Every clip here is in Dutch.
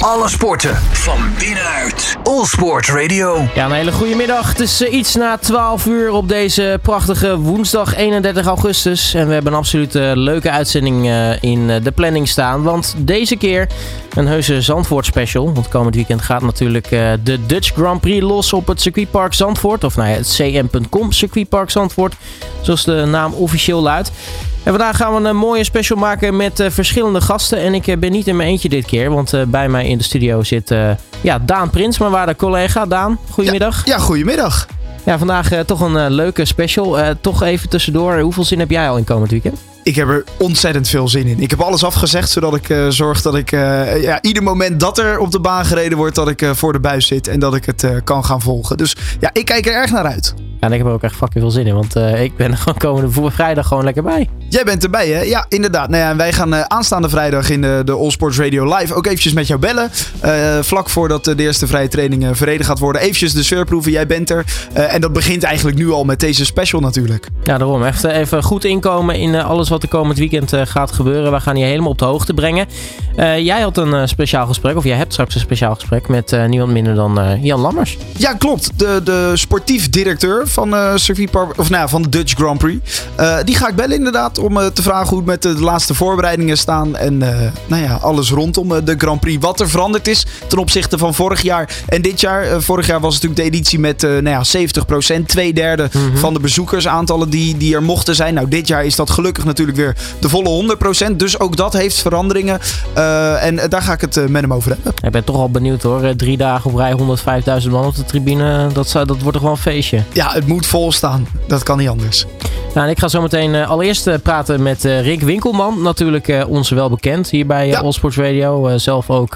Alle sporten van binnenuit. All Sport Radio. Ja, een hele goede middag. Het is eh, iets na 12 uur op deze prachtige woensdag 31 augustus. En we hebben een absoluut eh, leuke uitzending eh, in de planning staan. Want deze keer een heuse Zandvoort special. Want komend weekend gaat natuurlijk eh, de Dutch Grand Prix los op het circuitpark Zandvoort. Of nou ja, het cm.com circuitpark Zandvoort. Zoals de naam officieel luidt. En vandaag gaan we een mooie special maken met eh, verschillende gasten. En ik eh, ben niet in mijn eentje dit keer, want eh, bij mij in de studio zit eh, ja, Daan Prins, mijn waarde collega. Daan, goedemiddag. Ja, goedemiddag. Ja, vandaag eh, toch een eh, leuke special. Eh, toch even tussendoor, hoeveel zin heb jij al in komend weekend? Ik heb er ontzettend veel zin in. Ik heb alles afgezegd, zodat ik eh, zorg dat ik eh, ja, ieder moment dat er op de baan gereden wordt, dat ik eh, voor de buis zit en dat ik het kan gaan volgen. Dus ja, ik kijk er erg naar uit. Ja, en ik heb er ook echt fucking veel zin in, want ik ben er gewoon komende vrijdag gewoon lekker bij. Jij bent erbij, hè? Ja, inderdaad. Nou ja, en wij gaan aanstaande vrijdag in de, de All Sports Radio Live ook eventjes met jou bellen. Vlak voordat de eerste vrije training verreden gaat worden. Eventjes de sfeerproeven, jij bent er. En dat begint eigenlijk nu al met deze special natuurlijk. Ja, daarom. Echt even goed inkomen in alles wat er komend weekend eh, gaat gebeuren. We gaan je helemaal op de hoogte brengen. Eh, jij had een eh, speciaal gesprek, of jij hebt straks een speciaal gesprek met niemand minder dan Jan Lammers. Ja, klopt. De, de sportief directeur van, circuitpark, of nou, van de Dutch Grand Prix. Die ga ik bellen inderdaad om te vragen hoe het met de laatste voorbereidingen staan. En nou ja, alles rondom de Grand Prix. Wat er veranderd is ten opzichte van vorig jaar en dit jaar. Vorig jaar was het natuurlijk de editie met nou ja, 70%. Twee derde van de bezoekersaantallen die, die er mochten zijn. Nou, dit jaar is dat gelukkig natuurlijk weer de volle 100%. Dus ook dat heeft veranderingen. Eh, en daar ga ik het eh, met hem over hebben. Ik ben toch al benieuwd hoor. Eh, Drie dagen op rij, 105.000 man op de tribune. Dat, zou, dat wordt toch wel een feestje. Ja, het moet vol staan. Dat kan niet anders. Nou, en ik ga zo meteen eh, allereerst eh, praten met eh, Rick Winkelman. Natuurlijk ons wel bekend hier bij. Allsports Radio. Zelf ook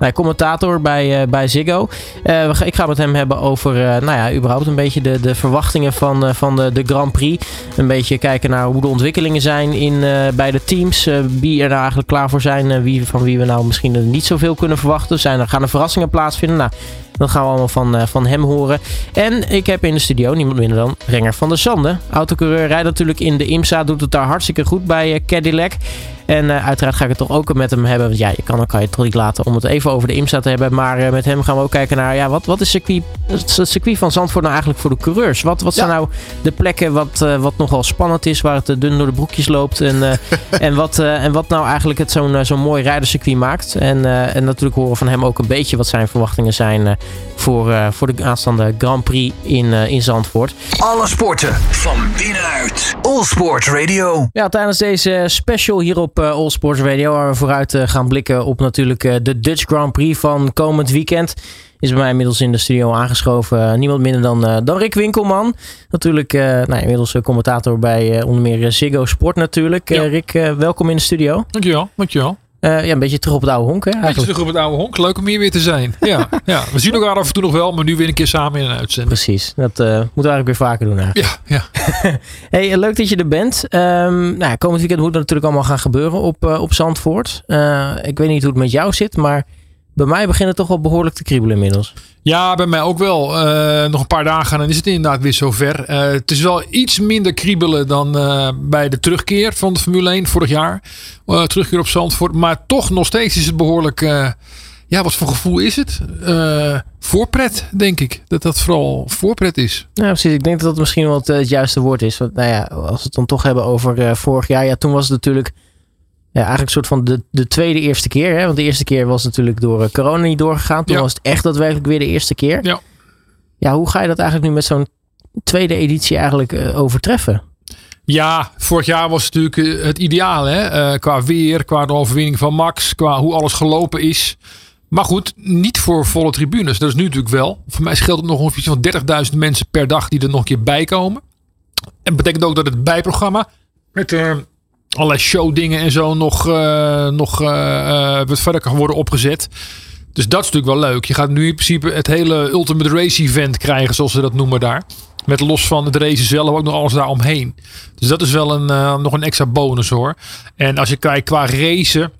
nou, commentator bij, bij Ziggo. Ga- ik ga met hem hebben over nou ja, überhaupt een beetje de, de verwachtingen van, van de, de Grand Prix. Een beetje kijken naar hoe de ontwikkelingen zijn in, bij de teams. Wie er nou eigenlijk klaar voor zijn. wie, van wie we nou misschien niet zoveel kunnen verwachten. Zijn er, gaan er verrassingen plaatsvinden? Nou, dat gaan we allemaal van, eh, van hem horen. En ik heb in de studio niemand minder dan Renger van der Zanden. Autocoureur rijdt natuurlijk in de IMSA. Doet het daar hartstikke goed bij eh, Cadillac. En eh, uiteraard ga ik het toch ook met hem hebben. Want ja, je kan, dan kan je het toch niet laten om het even over de IMSA te hebben. Maar eh, met hem gaan we ook kijken naar... Ja, wat, wat is circuit, het circuit van Zandvoort nou eigenlijk voor de coureurs? Wat, wat zijn Ja. nou de plekken wat, eh, wat nogal spannend is? Waar het dun door de broekjes loopt. En, eh, en, wat, eh, en wat nou eigenlijk het zo'n zo'n mooi rijderscircuit maakt. En, eh, en natuurlijk horen van hem ook een beetje wat zijn verwachtingen zijn... eh, voor, eh, voor de aanstaande Grand Prix in, in Zandvoort. Alle sporten van binnenuit. All Sport Radio. Ja, tijdens deze special hier op eh, All Sports Radio, waar we vooruit eh, gaan blikken op natuurlijk eh, de Dutch Grand Prix van komend weekend, is bij mij inmiddels in de studio aangeschoven niemand minder dan, dan Rick Winkelman. Natuurlijk nou, inmiddels commentator bij onder meer Ziggo Sport natuurlijk. Ja. Rick, welkom in de studio. Dankjewel, dankjewel. Eh, ja, een beetje terug op het oude honk hè, Beetje eigenlijk. terug op het oude honk. Leuk om hier weer te zijn. Ja, ja. We zien elkaar af en toe nog wel, maar nu weer een keer samen in een uitzending. Precies, dat eh, moeten we eigenlijk weer vaker doen eigenlijk. Ja, ja. Hey, eh, leuk dat je er bent. Ehm, nou, ja, komend weekend moet het natuurlijk allemaal gaan gebeuren op, op Zandvoort. Ik weet niet hoe het met jou zit, maar bij mij begint het toch wel behoorlijk te kriebelen inmiddels. ja, bij mij ook wel. Eh, nog een paar dagen en dan is het inderdaad weer zover. Eh, het is wel iets minder kriebelen dan eh, bij de terugkeer van de Formule 1 vorig jaar. Terugkeer op Zandvoort. Maar toch nog steeds is het behoorlijk... eh, ja, wat voor gevoel is het? Voorpret, denk ik. Dat dat vooral voorpret is. Ja, precies. Ik denk dat dat misschien wel het, het juiste woord is. Want nou ja, als we het dan toch hebben over vorig jaar. Ja, toen was het natuurlijk ja, eigenlijk een soort van de, de tweede eerste keer. Hè? Want de eerste keer was natuurlijk door eh, corona niet doorgegaan. Toen Ja. was het echt daadwerkelijk weer de eerste keer. Ja. Ja, hoe ga je dat eigenlijk nu met zo'n tweede editie eigenlijk eh, overtreffen? Ja, vorig jaar was het natuurlijk eh, het ideaal. Hè? Qua weer, qua de overwinning van Max, qua hoe alles gelopen is. Maar goed, niet voor volle tribunes. Dat is nu natuurlijk wel. Voor mij scheelt het nog ongeveer van 30.000 mensen per dag die er nog een keer bij komen. En betekent ook dat het bijprogramma met eh, allerlei showdingen en zo nog, eh, nog eh, eh, wat verder kan worden opgezet. Dus dat is natuurlijk wel leuk. Je gaat nu in principe het hele Ultimate Race Event krijgen, zoals ze dat noemen daar. Met los van het race zelf ook nog alles daaromheen. Dus dat is wel een, nog een extra bonus hoor. En als je kijkt qua racen.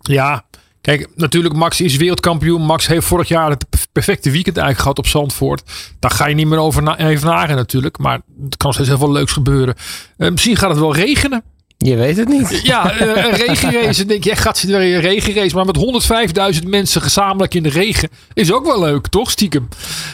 Ja, kijk, natuurlijk Max is wereldkampioen. Max heeft vorig jaar het perfecte weekend eigenlijk gehad op Zandvoort. Daar ga je niet meer over na even nagen natuurlijk. Maar het kan steeds heel veel leuks gebeuren. Misschien gaat het wel regenen. Je weet het niet. Ja, eh, een regenrace. Denk je, gaat ze weer een regenrace. Maar met 105.000 mensen gezamenlijk in de regen is ook wel leuk, toch? Stiekem.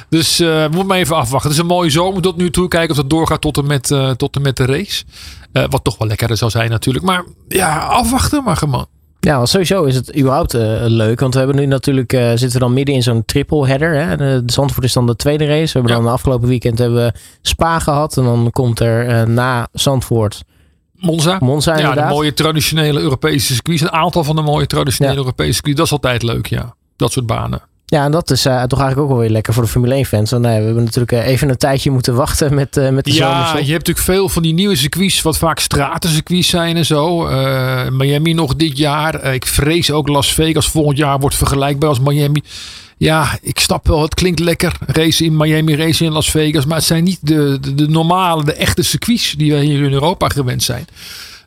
Dus uh, moet maar even afwachten. Het is een mooie zomer tot nu toe. Kijken of dat doorgaat tot en met, uh, tot en met de race. Uh, wat toch wel lekkerder zou zijn natuurlijk. Maar ja, afwachten maar gewoon. Ja, sowieso is het überhaupt uh, leuk. Want we hebben nu natuurlijk, uh, zitten we dan midden in zo'n triple header. Hè? De, de Zandvoort is dan de tweede race. We hebben ja. dan de afgelopen weekend hebben we Spa gehad. En dan komt er uh, na Zandvoort Monza. Monza ja, de mooie traditionele Europese circuits. Een aantal van de mooie traditionele ja. Europese circuits. Dat is altijd leuk, ja. Dat soort banen. Ja, en dat is uh, toch eigenlijk ook wel weer lekker voor de Formule 1-fans. Want nee, we hebben natuurlijk uh, even een tijdje moeten wachten met, uh, met de Ja, zomerstop. je hebt natuurlijk veel van die nieuwe circuits, wat vaak stratencircuits zijn en zo. Uh, Miami nog dit jaar. ik vrees ook Las Vegas volgend jaar wordt vergelijkbaar als Miami. Ja, ik snap wel, het klinkt lekker. Racen in Miami, racen in Las Vegas. Maar het zijn niet de, de, de normale, de echte circuits die we hier in Europa gewend zijn.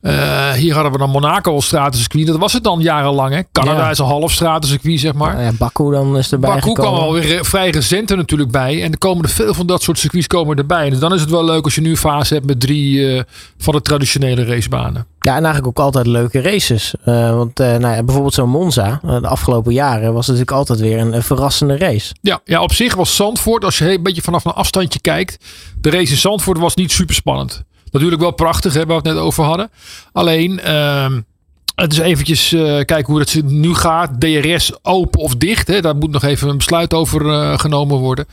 Uh, hier hadden we dan Monaco als stratencircuit. Dat was het dan jarenlang. Hè? Canada ja. is een half stratencircuit, zeg maar. Ja, ja, Baku dan is erbij Baku gekomen. kwam alweer vrij recent er natuurlijk bij. En er komen er veel van dat soort circuits komen erbij. Dus dan is het wel leuk als je nu een fase hebt met drie uh, van de traditionele racebanen. Ja, en eigenlijk ook altijd leuke races. Uh, want nou ja, bijvoorbeeld zo'n Monza, de afgelopen jaren, was het natuurlijk altijd weer een, een, verrassende race. Ja, ja, op zich was Zandvoort, als je een beetje vanaf een afstandje kijkt, de race in Zandvoort was niet super spannend. Natuurlijk wel prachtig, hè, waar we het net over hadden. Alleen, uh, het is eventjes uh, kijken hoe het nu gaat. DRS open of dicht. Hè. Daar moet nog even een besluit over uh, genomen worden.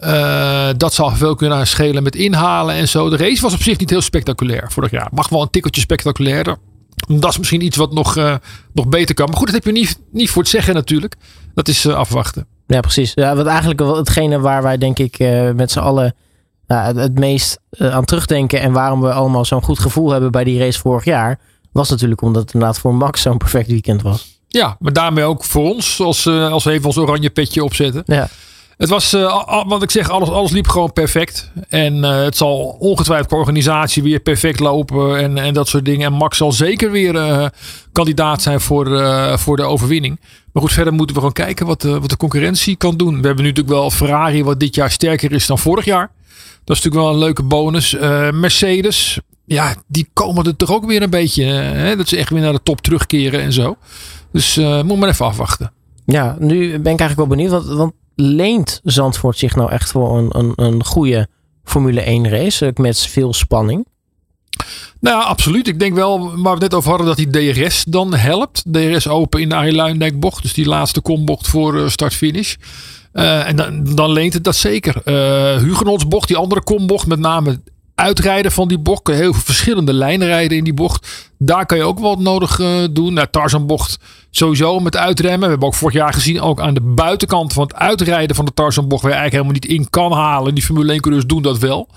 Uh, dat zal veel kunnen schelen met inhalen en zo. De race was op zich niet heel spectaculair vorig jaar. Mag wel een tikkeltje spectaculairder. Dat is misschien iets wat nog, nog beter kan. Maar goed, dat heb je niet, niet voor het zeggen natuurlijk. Dat is afwachten. Ja, precies. Ja, wat eigenlijk hetgene waar wij denk ik met z'n allen nou, het, het, meest uh, aan terugdenken. En waarom we allemaal zo'n goed gevoel hebben bij die race vorig jaar. Was natuurlijk omdat het inderdaad voor Max zo'n perfect weekend was. Ja, maar daarmee ook voor ons. Als, uh, als we even ons oranje petje opzetten. Ja. Het was, uh, wat ik zeg, alles, alles liep gewoon perfect. En uh, het zal ongetwijfeld qua organisatie weer perfect lopen en, en dat soort dingen. En Max zal zeker weer uh, kandidaat zijn voor, voor de overwinning. Maar goed, verder moeten we gewoon kijken wat, wat de concurrentie kan doen. We hebben nu natuurlijk wel Ferrari wat dit jaar sterker is dan vorig jaar. Dat is natuurlijk wel een leuke bonus. Mercedes, ja, die komen er toch ook weer een beetje. Hè? Dat ze echt weer naar de top terugkeren en zo. Dus moet maar even afwachten. Ja, nu ben ik eigenlijk wel benieuwd. Want, want leent Zandvoort zich nou echt voor een, een, een goede Formule 1 race met veel spanning? Nou, absoluut. Ik denk wel, waar we het net over hadden, dat die DRS dan helpt. DRS open in de Arie. Dus die laatste kombocht voor start-finish. Uh, en dan, dan leent het dat zeker. Uh, Hugenots bocht, die andere kombocht, met name uitrijden van die bocht. Heel veel verschillende lijnen rijden in die bocht. Daar kan je ook wat nodig uh, doen. Nou, Tarzanbocht sowieso met uitremmen. We hebben ook vorig jaar gezien, ook aan de buitenkant van het uitrijden van de Tarzanbocht, waar je eigenlijk helemaal niet in kan halen. Die Formule 1 coureurs doen dat wel.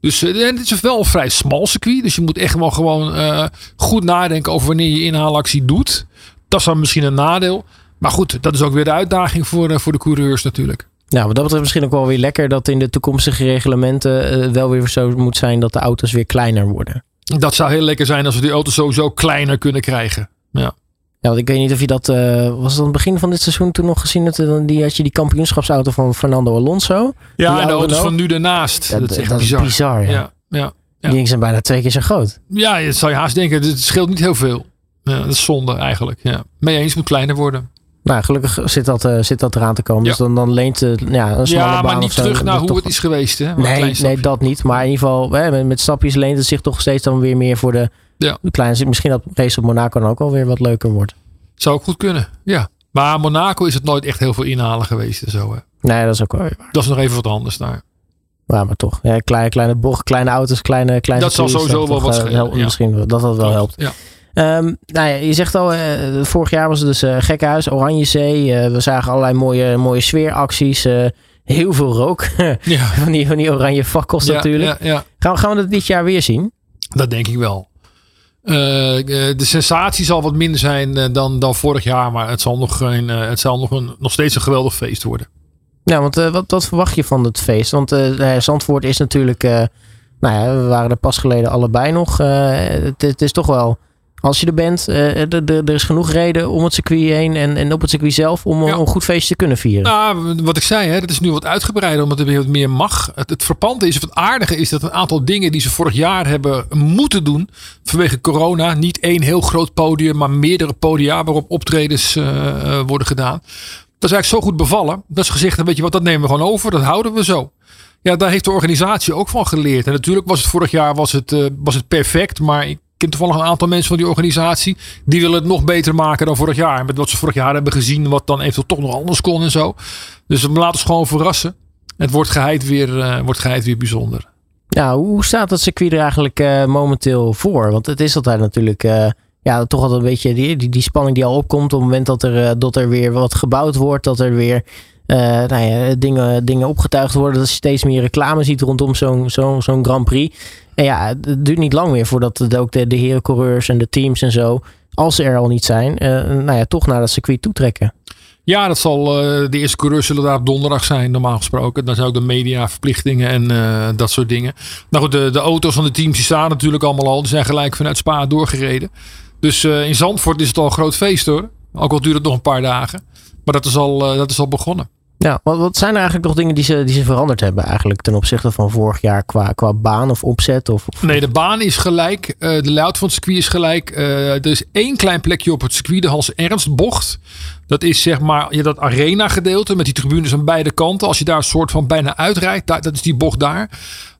Dus het is wel een vrij smal circuit. Dus je moet echt wel gewoon goed nadenken over wanneer je inhaalactie doet. Dat is dan misschien een nadeel. Maar goed, dat is ook weer de uitdaging voor, uh, voor de coureurs natuurlijk. Nou, wat dat betreft misschien ook wel weer lekker dat in de toekomstige reglementen uh, wel weer zo moet zijn dat de auto's weer kleiner worden. Dat zou heel lekker zijn als we die auto's sowieso kleiner kunnen krijgen. Ja. Ja, want ik weet niet of je dat. Uh, was het aan het begin van dit seizoen toen nog gezien? Dat, die, had je die kampioenschapsauto van Fernando Alonso. Ja, en de auto's van nu daarnaast. Ja, dat is echt dat bizar. Is bizar ja. Ja, ja. Die zijn bijna twee keer zo groot. Ja, dat zou je haast denken. Het scheelt niet heel veel. Ja, dat is zonde eigenlijk. Ja. Mee eens moet kleiner worden. Nou, gelukkig zit dat, uh, zit dat eraan te komen. Ja. Dus dan, dan leent uh, ja, een smalle Ja, maar niet terug naar hoe toch- het is geweest. Hè? Nee, nee, dat niet. Maar in ieder geval, hè, met, met stapjes leent het zich toch steeds dan weer meer voor de, Ja. kleine. Misschien dat race op Monaco dan ook alweer wat leuker wordt. Zou ook goed kunnen. Ja. Maar Monaco is het nooit echt heel veel inhalen geweest en zo. Hè? Nee, dat is ook wel waar. Dat is nog even wat anders daar. Ja, maar toch. Ja, kleine, kleine bocht, kleine auto's, kleine, kleine Dat zal sowieso wel wat eh, schelen, ja. Misschien dat dat wel helpt. Ja. Ehm, nou ja, je zegt al, eh, vorig jaar was het dus uh, Gekhuis, Oranjezee. Eh, we zagen allerlei mooie, mooie sfeeracties. eh, heel veel rook. Ja. van, die, van die oranje fakkels Ja, natuurlijk. Ja, ja, Gaan, we- gaan we dat dit jaar weer zien? dat denk ik wel. Eh, eh, de sensatie zal wat minder zijn eh, dan, dan vorig jaar. Maar het zal, nog, een, eh, het zal nog, een, nog steeds een geweldig feest worden. Ja, want eh, wat, wat verwacht je van het feest? Want eh, eh, Zandvoort is natuurlijk... eh, nou ja, we waren er pas geleden allebei nog. Eh, het, het is toch wel als je er bent, eh, er- er is genoeg reden om het circuit heen en, en op het circuit zelf om, Ja. om een goed feestje te kunnen vieren. Nou, wat ik zei, hè, dat is nu wat uitgebreider omdat er weer wat meer mag. Het, het verpante is, of het aardige is dat een aantal dingen die ze vorig jaar hebben moeten doen vanwege corona, niet één heel groot podium, maar meerdere podia waarop optredens eh, eh, worden gedaan. Dat is eigenlijk zo goed bevallen. Dat is gezegd, weet je wat, dat nemen we gewoon over, dat houden we zo. Ja, daar heeft de organisatie ook van geleerd. En natuurlijk was het vorig jaar was het, eh, was het perfect, maar ik ken toevallig een aantal mensen van die organisatie. Die willen het nog beter maken dan vorig jaar. Met wat ze vorig jaar hebben gezien, wat dan eventueel toch nog anders kon en zo. Dus we laten ons gewoon verrassen. Het wordt geheid weer, eh, wordt geheid weer bijzonder. Ja, hoe staat het circuit er eigenlijk eh, momenteel voor? Want het is altijd natuurlijk eh, ja, toch altijd een beetje die, die, die spanning die al opkomt op het moment dat er, dat er weer wat gebouwd wordt. Dat er weer nou ja, dingen, dingen opgetuigd worden. Dat je steeds meer reclame ziet rondom zo'n zo'n zo'n Grand Prix. En ja, het duurt niet lang meer voordat ook de, de herencoureurs en de teams en zo, als ze er al niet zijn, eh, nou ja, toch naar dat circuit toetrekken. Ja, dat zal eh, de eerste coureurs zullen daar op donderdag zijn, normaal gesproken. Dan zijn ook de mediaverplichtingen en eh, dat soort dingen. Nou goed, de, de auto's van de teams die staan natuurlijk allemaal al. Die zijn gelijk vanuit Spa doorgereden. Dus in Zandvoort is het al een groot feest hoor. Ook al duurt het nog een paar dagen. Maar dat is al, dat is al begonnen. Ja, wat, wat zijn er eigenlijk nog dingen die ze, die ze veranderd hebben eigenlijk ten opzichte van vorig jaar qua, qua baan of opzet? Of, of- Nee, de baan is gelijk. eh, de layout van het circuit is gelijk. eh, er is één klein plekje op het circuit, de Hans Ernst bocht. Dat is zeg maar ja, dat arena gedeelte met die tribunes aan beide kanten. Als je daar een soort van bijna uitrijdt, daar, dat is die bocht daar.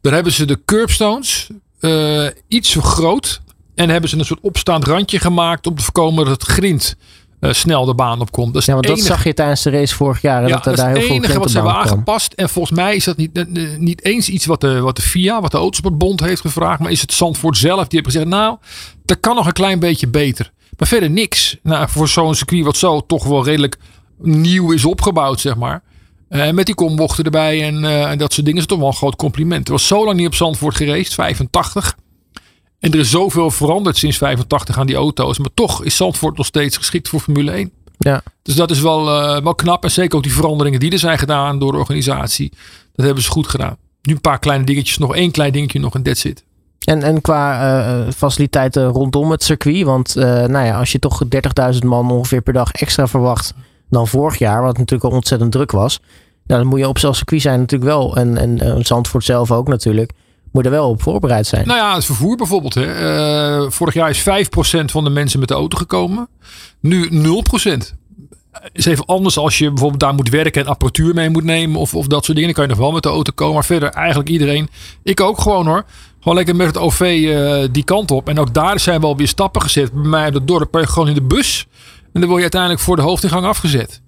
Daar hebben ze de curbstones eh, iets vergroot. En hebben ze een soort opstaand randje gemaakt om te voorkomen dat het grind eh, snel de baan opkomt. Dat is ja, want dat enige- zag je tijdens de race vorig jaar. hè, ja, dat dat is daar het heel veel enige wat ze hebben aangepast. En volgens mij is dat niet, eh, eh, niet eens iets wat de, wat de FIA, wat de Autosportbond heeft gevraagd. Maar is het Zandvoort zelf die heeft gezegd, nou, dat kan nog een klein beetje beter. Maar verder niks. Nou, voor zo'n circuit wat zo toch wel redelijk nieuw is opgebouwd, zeg maar. Eh, met die kombochten erbij en, en dat soort dingen is toch wel een groot compliment. Er was zo lang niet op Zandvoort geweest, 85. En er is zoveel veranderd sinds 85 aan die auto's. Maar toch is Zandvoort nog steeds geschikt voor Formule 1. Ja. Dus dat is wel, eh, wel knap. En zeker ook die veranderingen die er zijn gedaan door de organisatie. Dat hebben ze goed gedaan. Nu een paar kleine dingetjes. Nog één klein dingetje nog en that's it. En, en qua eh, faciliteiten rondom het circuit. Want eh, nou ja, als je toch 30.000 man ongeveer per dag extra verwacht dan vorig jaar. Wat natuurlijk al ontzettend druk was. Nou, dan moet je op zo'n circuit zijn natuurlijk wel. En, en Zandvoort zelf ook natuurlijk. Moet er wel op voorbereid zijn. Nou ja, het vervoer bijvoorbeeld. Hè. Eh, vorig jaar is 5% van de mensen met de auto gekomen. Nu 0%. Is even anders als je bijvoorbeeld daar moet werken en apparatuur mee moet nemen. Of, of dat soort dingen. Dan kan je nog wel met de auto komen. Maar verder eigenlijk iedereen. Ik ook gewoon hoor. Gewoon lekker met het OV eh, die kant op. En ook daar zijn wel weer stappen gezet. Bij mij op het dorp gewoon in de bus. En dan word je uiteindelijk voor de hoofdingang afgezet.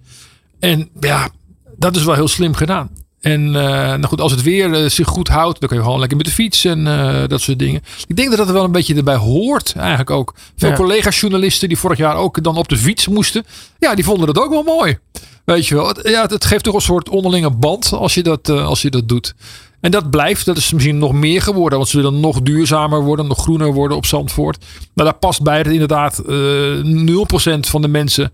En ja, dat is wel heel slim gedaan. En eh, nou goed, als het weer eh, zich goed houdt, dan kun je gewoon lekker met de fiets en eh, dat soort dingen. Ik denk dat dat er wel een beetje erbij hoort, eigenlijk ook. Veel Ja. collega-journalisten die vorig jaar ook dan op de fiets moesten, ja, die vonden dat ook wel mooi. Weet je wel, het, ja, het, geeft toch een soort onderlinge band als je, dat, als je dat doet. En dat blijft, dat is misschien nog meer geworden, want ze willen nog duurzamer worden, nog groener worden op Zandvoort. Maar daar past bij dat inderdaad eh 0% van de mensen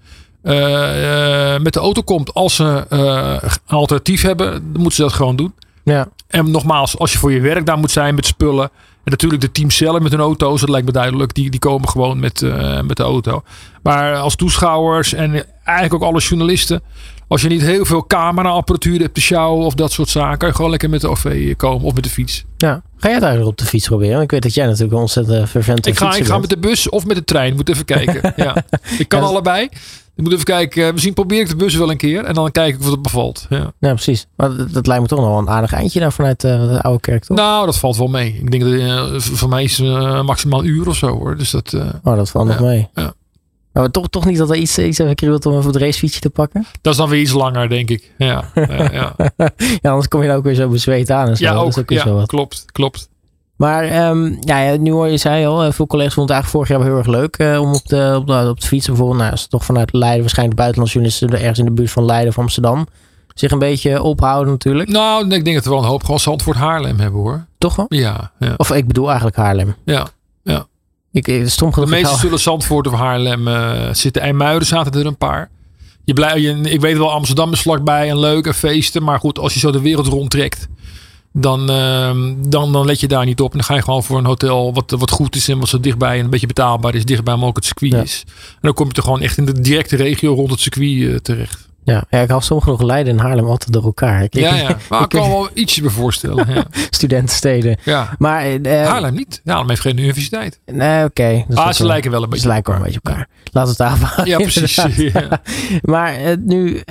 met de auto komt. Als ze eh, een alternatief hebben, dan moeten ze dat gewoon doen. Ja. En nogmaals, als je voor je werk daar moet zijn met spullen. En natuurlijk de teams zelf met hun auto's, dat lijkt me duidelijk. Die, die komen gewoon met, eh, met de auto. Maar als toeschouwers en eigenlijk ook alle journalisten. Als je niet heel veel cameraapparatuur hebt te sjouwen of dat soort zaken. Kan je gewoon lekker met de OV komen of met de fiets. ja. Ga jij het eigenlijk op de fiets proberen? Ik weet dat jij natuurlijk een ontzettend fervente Ik ga, ik ga met de bus of met de trein. Moet even kijken. ja. Ik kan Ja, dat- allebei. Ik moet even kijken. eh, Misschien probeer ik de bus wel een keer. En dan kijk ik of het bevalt. Ja. Ja, precies. Maar dat, dat lijkt me toch nog wel een aardig eindje daar vanuit eh, de oude kerk, toch? Nou, dat valt wel mee. Ik denk dat eh, voor mij is maximaal een uur of zo hoor. Dus dat, Oh, dat valt nog mee. ja. Maar toch, toch niet dat er iets, iets even kriebelt om even het racefietsje te pakken? dat is dan weer iets langer, denk ik. Ja, ja, ja. ja, anders kom je dan ook weer zo bezweet aan en zo. ja Dat is ook. weer zo Ja, wat. klopt, klopt. Maar ehm, ja, ja, nu hoor je zei al, eh, veel collega's vonden het eigenlijk vorig jaar wel heel erg leuk eh, om op de, op, de, op de fiets bijvoorbeeld. Nou, ze toch vanuit Leiden, waarschijnlijk buitenlandse journalisten ergens in de buurt van Leiden of Amsterdam, zich een beetje ophouden natuurlijk. Nou, ik denk dat we wel een hoop gewoon Zandvoort Haarlem hebben hoor. Toch wel? Ja, ja. Of ik bedoel eigenlijk Haarlem. ja. Ik, ik stom De genoeg. meeste zullen Zandvoort of Haarlem eh, zitten. IJmuiden zaten er een paar. Je blij, je, ik weet wel, Amsterdam is vlakbij en leuk en feesten. Maar goed, als je zo de wereld rondtrekt. Dan, ehm, dan, dan let je daar niet op. En dan ga je gewoon voor een hotel wat, wat goed is en wat zo dichtbij en een beetje betaalbaar is, dichtbij maar ook het circuit Ja. is. En dan kom je toch gewoon echt in de directe regio rond het circuit eh, terecht. Ja, ja ik hou soms nog Leiden en Haarlem altijd door elkaar. Ik, Ja, ik- ja. Maar ik kan wel ietsje me voorstellen. Ja. studentensteden. ja. Maar, eh, Haarlem niet. Haarlem heeft geen universiteit. Nee, oké. Ah, ze lijken wel een beetje Ze lijken wel een beetje elkaar. We het houden, Ja, precies. Ja. Maar eh, nu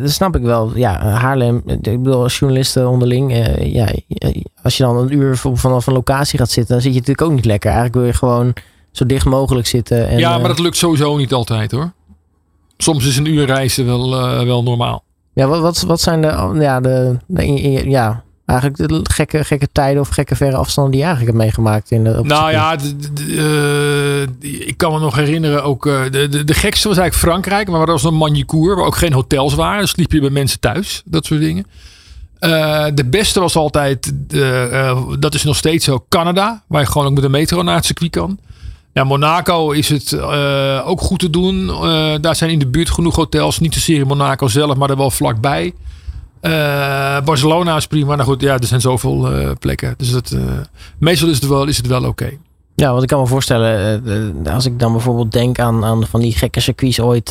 dat snap ik wel. Ja, Haarlem. Ik bedoel, als journalisten onderling. ja, als je dan een uur vanaf een locatie gaat zitten, dan zit je natuurlijk ook niet lekker. Eigenlijk wil je gewoon zo dicht mogelijk zitten. En, ja, maar dat lukt sowieso niet altijd hoor. Soms is een uur reizen wel, eh, wel normaal. ja, wat, wat, wat zijn de, ja, de, de- in- in- ja, eigenlijk de gekke, gekke tijden of gekke verre afstanden die je eigenlijk hebt meegemaakt in de. Nou ja, eh, ik kan me nog herinneren ook. eh, de, de, de gekste was eigenlijk Frankrijk, maar dat was een Magnicourt, waar ook geen hotels waren. Dan sliep je bij mensen thuis, dat soort dingen. De beste was altijd, dat is nog steeds zo, Canada, waar je gewoon ook met de metro naar het circuit kan. Ja, Monaco is het eh, ook goed te doen. Eh, daar zijn in de buurt genoeg hotels. Niet zozeer in Monaco zelf, maar er wel vlakbij. Eh, Barcelona is prima. Nou goed, ja, er zijn zoveel plekken. Dus dat, meestal is het wel, is het wel oké. Ja, want ik kan me voorstellen, als ik dan bijvoorbeeld denk aan, aan van die gekke circuits ooit.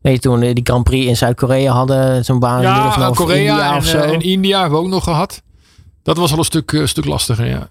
weet je, toen die Grand Prix in Zuid-Korea hadden, zo'n baan in Ja, of Korea India en, of zo. en India hebben we ook nog gehad. Dat was al een stuk, stuk lastiger, ja.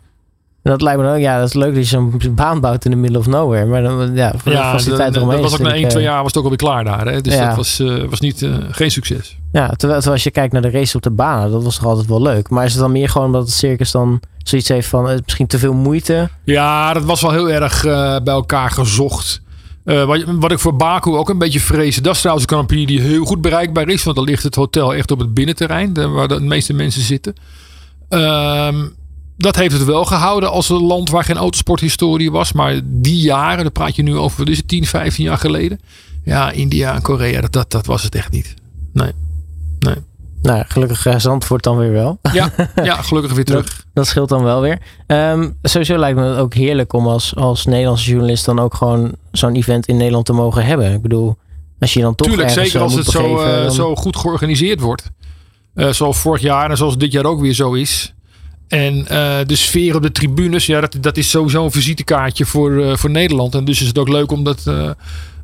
En dat lijkt me ook, ja, dat is leuk dat je zo'n baan bouwt in de middle of nowhere. Maar dan, ja, voor de ja, faciliteit dat, eromheen. dat was ook na 1, 2 eh, jaar was het ook alweer klaar daar. Hè? Dus Ja. dat was, eh, was niet, eh, geen succes. Ja, terwijl, terwijl als je kijkt naar de race op de baan, dat was toch altijd wel leuk. Maar is het dan meer gewoon omdat het circus dan zoiets heeft van eh, misschien te veel moeite? Ja, dat was wel heel erg eh, bij elkaar gezocht. Eh, wat, wat ik voor Baku ook een beetje vreesde. Dat is trouwens een Prix die heel goed bereikbaar is. Want dan ligt het hotel echt op het binnenterrein. de- waar de meeste mensen zitten. Ehm, dat heeft het wel gehouden als een land waar geen autosporthistorie was. Maar die jaren, daar praat je nu over, wat is het, 10, 15 jaar geleden. Ja, India en Korea, dat, dat, dat was het echt niet. Nee. Nee. Nou, gelukkig uh, Zandvoort dan weer wel. Ja, ja gelukkig weer terug. Dat scheelt dan wel weer. Um, sowieso lijkt me het ook heerlijk om als, als Nederlandse journalist dan ook gewoon zo'n event in Nederland te mogen hebben. Ik bedoel, als je dan toch Tuurlijk, zeker als het zo, uh, dan... zo goed georganiseerd wordt. Uh, zoals vorig jaar en zoals dit jaar ook weer zo is. En uh, de sfeer op de tribunes, ja, dat, dat is sowieso een visitekaartje voor, uh, voor Nederland. En dus is het ook leuk om dat uh,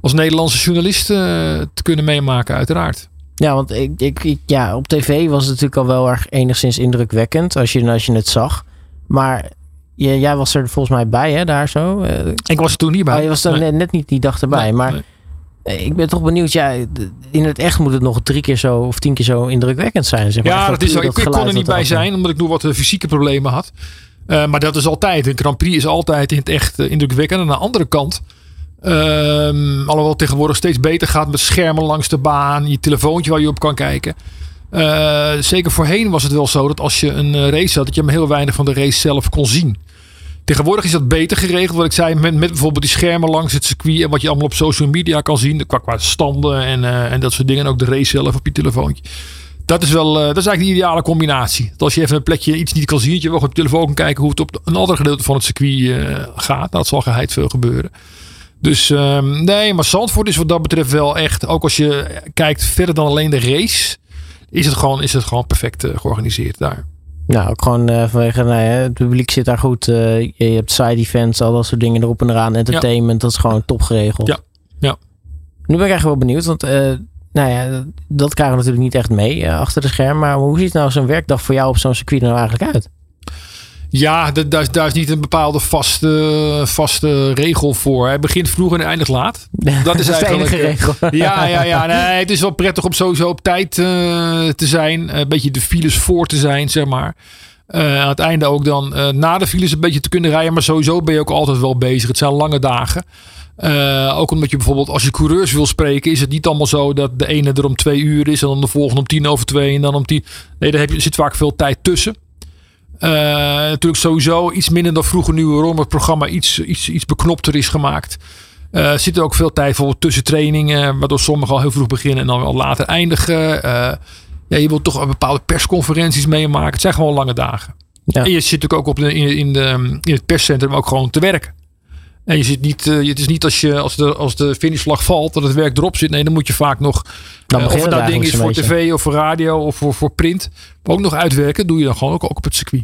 als Nederlandse journalist te kunnen meemaken, uiteraard. Ja, want ik, ik, ik, ja, op tv was het natuurlijk al wel erg enigszins indrukwekkend als je, als je het zag. Maar je, jij was er volgens mij bij, hè, daar zo? Ik was er toen niet bij. Oh, je was er nee. net, net, niet die dag erbij. Nee, maar nee. Ik ben toch benieuwd. Ja, in het echt moet het nog drie keer zo of tien keer zo indrukwekkend zijn. Zeg maar. Ja, dat is. Ik, ik kon er niet bij zijn, omdat ik nog wat fysieke problemen had. Uh, maar dat is altijd. Een Grand Prix is altijd in het echt uh, indrukwekkend. En aan de andere kant. Um, alhoewel tegenwoordig steeds beter gaat met schermen langs de baan. Je telefoontje waar je op kan kijken. Uh, zeker voorheen was het wel zo dat als je een race had, dat je hem heel weinig van de race zelf kon zien. Tegenwoordig is dat beter geregeld. Wat ik zei, met, met bijvoorbeeld die schermen langs het circuit. En wat je allemaal op social media kan zien. Qua, qua standen en, uh, en dat soort dingen. En ook de race zelf op je telefoontje. Dat is wel, uh, dat is eigenlijk de ideale combinatie. Dat als je even een plekje iets niet kan zien. Dat je wel op je telefoon kan kijken hoe het op een ander gedeelte van het circuit uh, gaat. Nou, dat zal geheid veel gebeuren. Dus um, nee, maar Zandvoort is wat dat betreft wel echt. Ook als je kijkt verder dan alleen de race. Is het gewoon, is het gewoon perfect georganiseerd daar. Nou, ook gewoon uh, vanwege, nou ja, het publiek zit daar goed. Uh, je hebt side events, al dat soort dingen erop en eraan. Entertainment, ja. dat is gewoon top geregeld. Ja, ja. Nu ben ik eigenlijk wel benieuwd, want uh, nou ja, dat krijgen we natuurlijk niet echt mee achter de scherm. Maar hoe ziet nou zo'n werkdag voor jou op zo'n circuit nou eigenlijk uit? Ja, daar, daar is niet een bepaalde vaste, vaste regel voor. Hij begint vroeg en eindigt laat. Dat is, dat eigenlijk de regel. Ja, ja, ja. Nee, het is wel prettig om sowieso op tijd uh, te zijn. Een beetje de files voor te zijn, zeg maar. Uh, aan het einde ook dan uh, na de files een beetje te kunnen rijden. Maar sowieso ben je ook altijd wel bezig. Het zijn lange dagen. Uh, ook omdat je bijvoorbeeld als je coureurs wil spreken, is het niet allemaal zo dat de ene er om twee uur is en dan de volgende om tien over twee en dan om tien. Nee, daar heb je, zit vaak veel tijd tussen. Uh, natuurlijk sowieso iets minder dan vroeger nu waarom het programma iets, iets, iets beknopter is gemaakt. Uh, zit er ook veel tijd voor tussen trainingen, waardoor sommigen al heel vroeg beginnen en dan wel later eindigen. Uh, ja, je wilt toch bepaalde persconferenties meemaken. Het zijn gewoon lange dagen. Ja. En je zit natuurlijk ook op de, in, in, de, in het perscentrum ook gewoon te werken. En je zit niet, eh, het is niet als, je, als, de, als de finishvlag valt dat het werk erop zit. Nee, dan moet je vaak nog, of begint het nou ding is voor tv of voor radio of voor, voor print, maar ook nog uitwerken, doe je dan gewoon ook, ook op het circuit.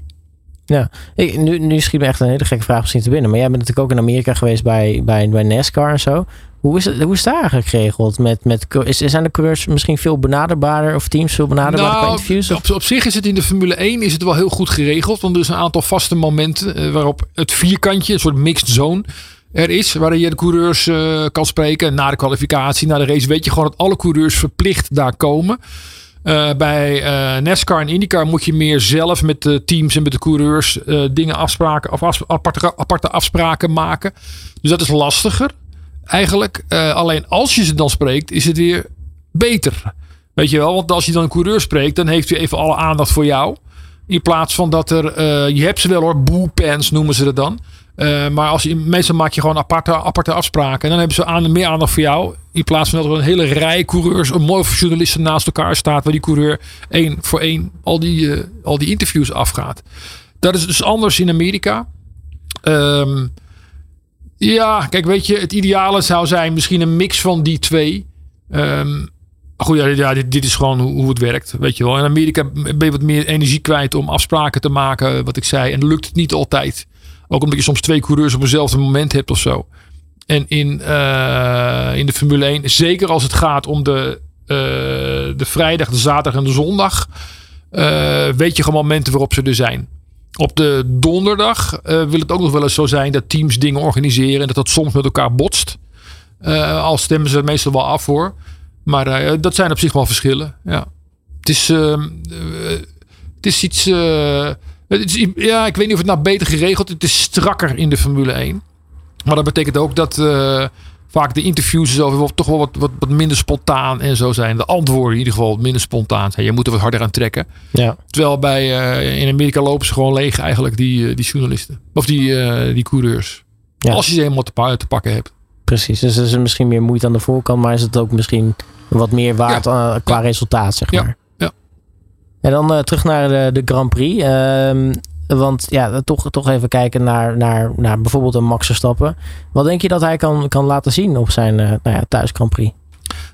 Ik, nu, nu schiet me echt een hele gekke vraag misschien te binnen. Maar jij bent natuurlijk ook in Amerika geweest bij, bij, bij NASCAR en zo. Hoe is, het, hoe is het daar eigenlijk geregeld? Met, met, is, zijn de coureurs misschien veel benaderbaarder of teams veel benaderbaarder qua interviews? Of? op, op zich is het in de Formule 1 is het wel heel goed geregeld. Want er is een aantal vaste momenten eh, waarop het vierkantje, een soort mixed zone, er is. Waarin je de coureurs eh, kan spreken. Na de kwalificatie, na de race, weet je gewoon dat alle coureurs verplicht daar komen. Eh, bij NASCAR en IndyCar moet je meer zelf met de teams en met de coureurs eh, dingen afspraken of aparte, aparte afspraken maken. Dus dat is lastiger eigenlijk. Alleen als je ze dan spreekt, is het weer beter. Weet je wel, want als je dan een coureur spreekt, dan heeft hij even alle aandacht voor jou. In plaats van dat er, je hebt ze wel hoor, boepens noemen ze het dan. Eh, maar als je, meestal maak je gewoon aparte, aparte afspraken. En dan hebben ze aan, meer aandacht voor jou. In plaats van dat er een hele rij coureurs, een mooie journalisten naast elkaar staat. Waar die coureur één voor één al die, eh, al die interviews afgaat. Dat is dus anders in Amerika. Ehm, ja, kijk, weet je, het ideale zou zijn misschien een mix van die twee. Maar goed, ja, dit, is gewoon hoe, hoe het werkt. Weet je wel. In Amerika ben je wat meer energie kwijt om afspraken te maken, wat ik zei. En lukt het niet altijd. Ook omdat je soms twee coureurs op eenzelfde moment hebt of zo. En in, eh, in de Formule 1, zeker als het gaat om de, eh, de vrijdag, de zaterdag en de zondag, eh, weet je gewoon momenten waarop ze er zijn. Op de donderdag wil het ook nog wel eens zo zijn dat teams dingen organiseren en dat dat soms met elkaar botst. Al stemmen ze meestal wel af voor. Maar dat zijn op zich wel verschillen. Ja. Het is, ehm, eh, het is iets. Het is, ja, ik weet niet of het nou beter geregeld is. Het is strakker in de Formule 1. Maar dat betekent ook dat eh, vaak de interviews zo toch wel wat, wat, wat minder spontaan en zo zijn. De antwoorden in ieder geval wat minder spontaan zijn. Je moet er wat harder aan trekken. Ja. Terwijl bij, eh, in Amerika lopen ze gewoon leeg eigenlijk, die, eh, die journalisten. Of die, die coureurs. Ja. Als je ze helemaal te, te pakken hebt. Precies, dus er is misschien meer moeite aan de voorkant, maar is het ook misschien wat meer waard qua resultaat, zeg maar. En dan eh, terug naar de, de Grand Prix. Ehm, want ja, toch, toch even kijken naar, naar, naar bijvoorbeeld een Max Verstappen. Wat denk je dat hij kan, kan laten zien op zijn eh, nou ja, thuis Grand Prix?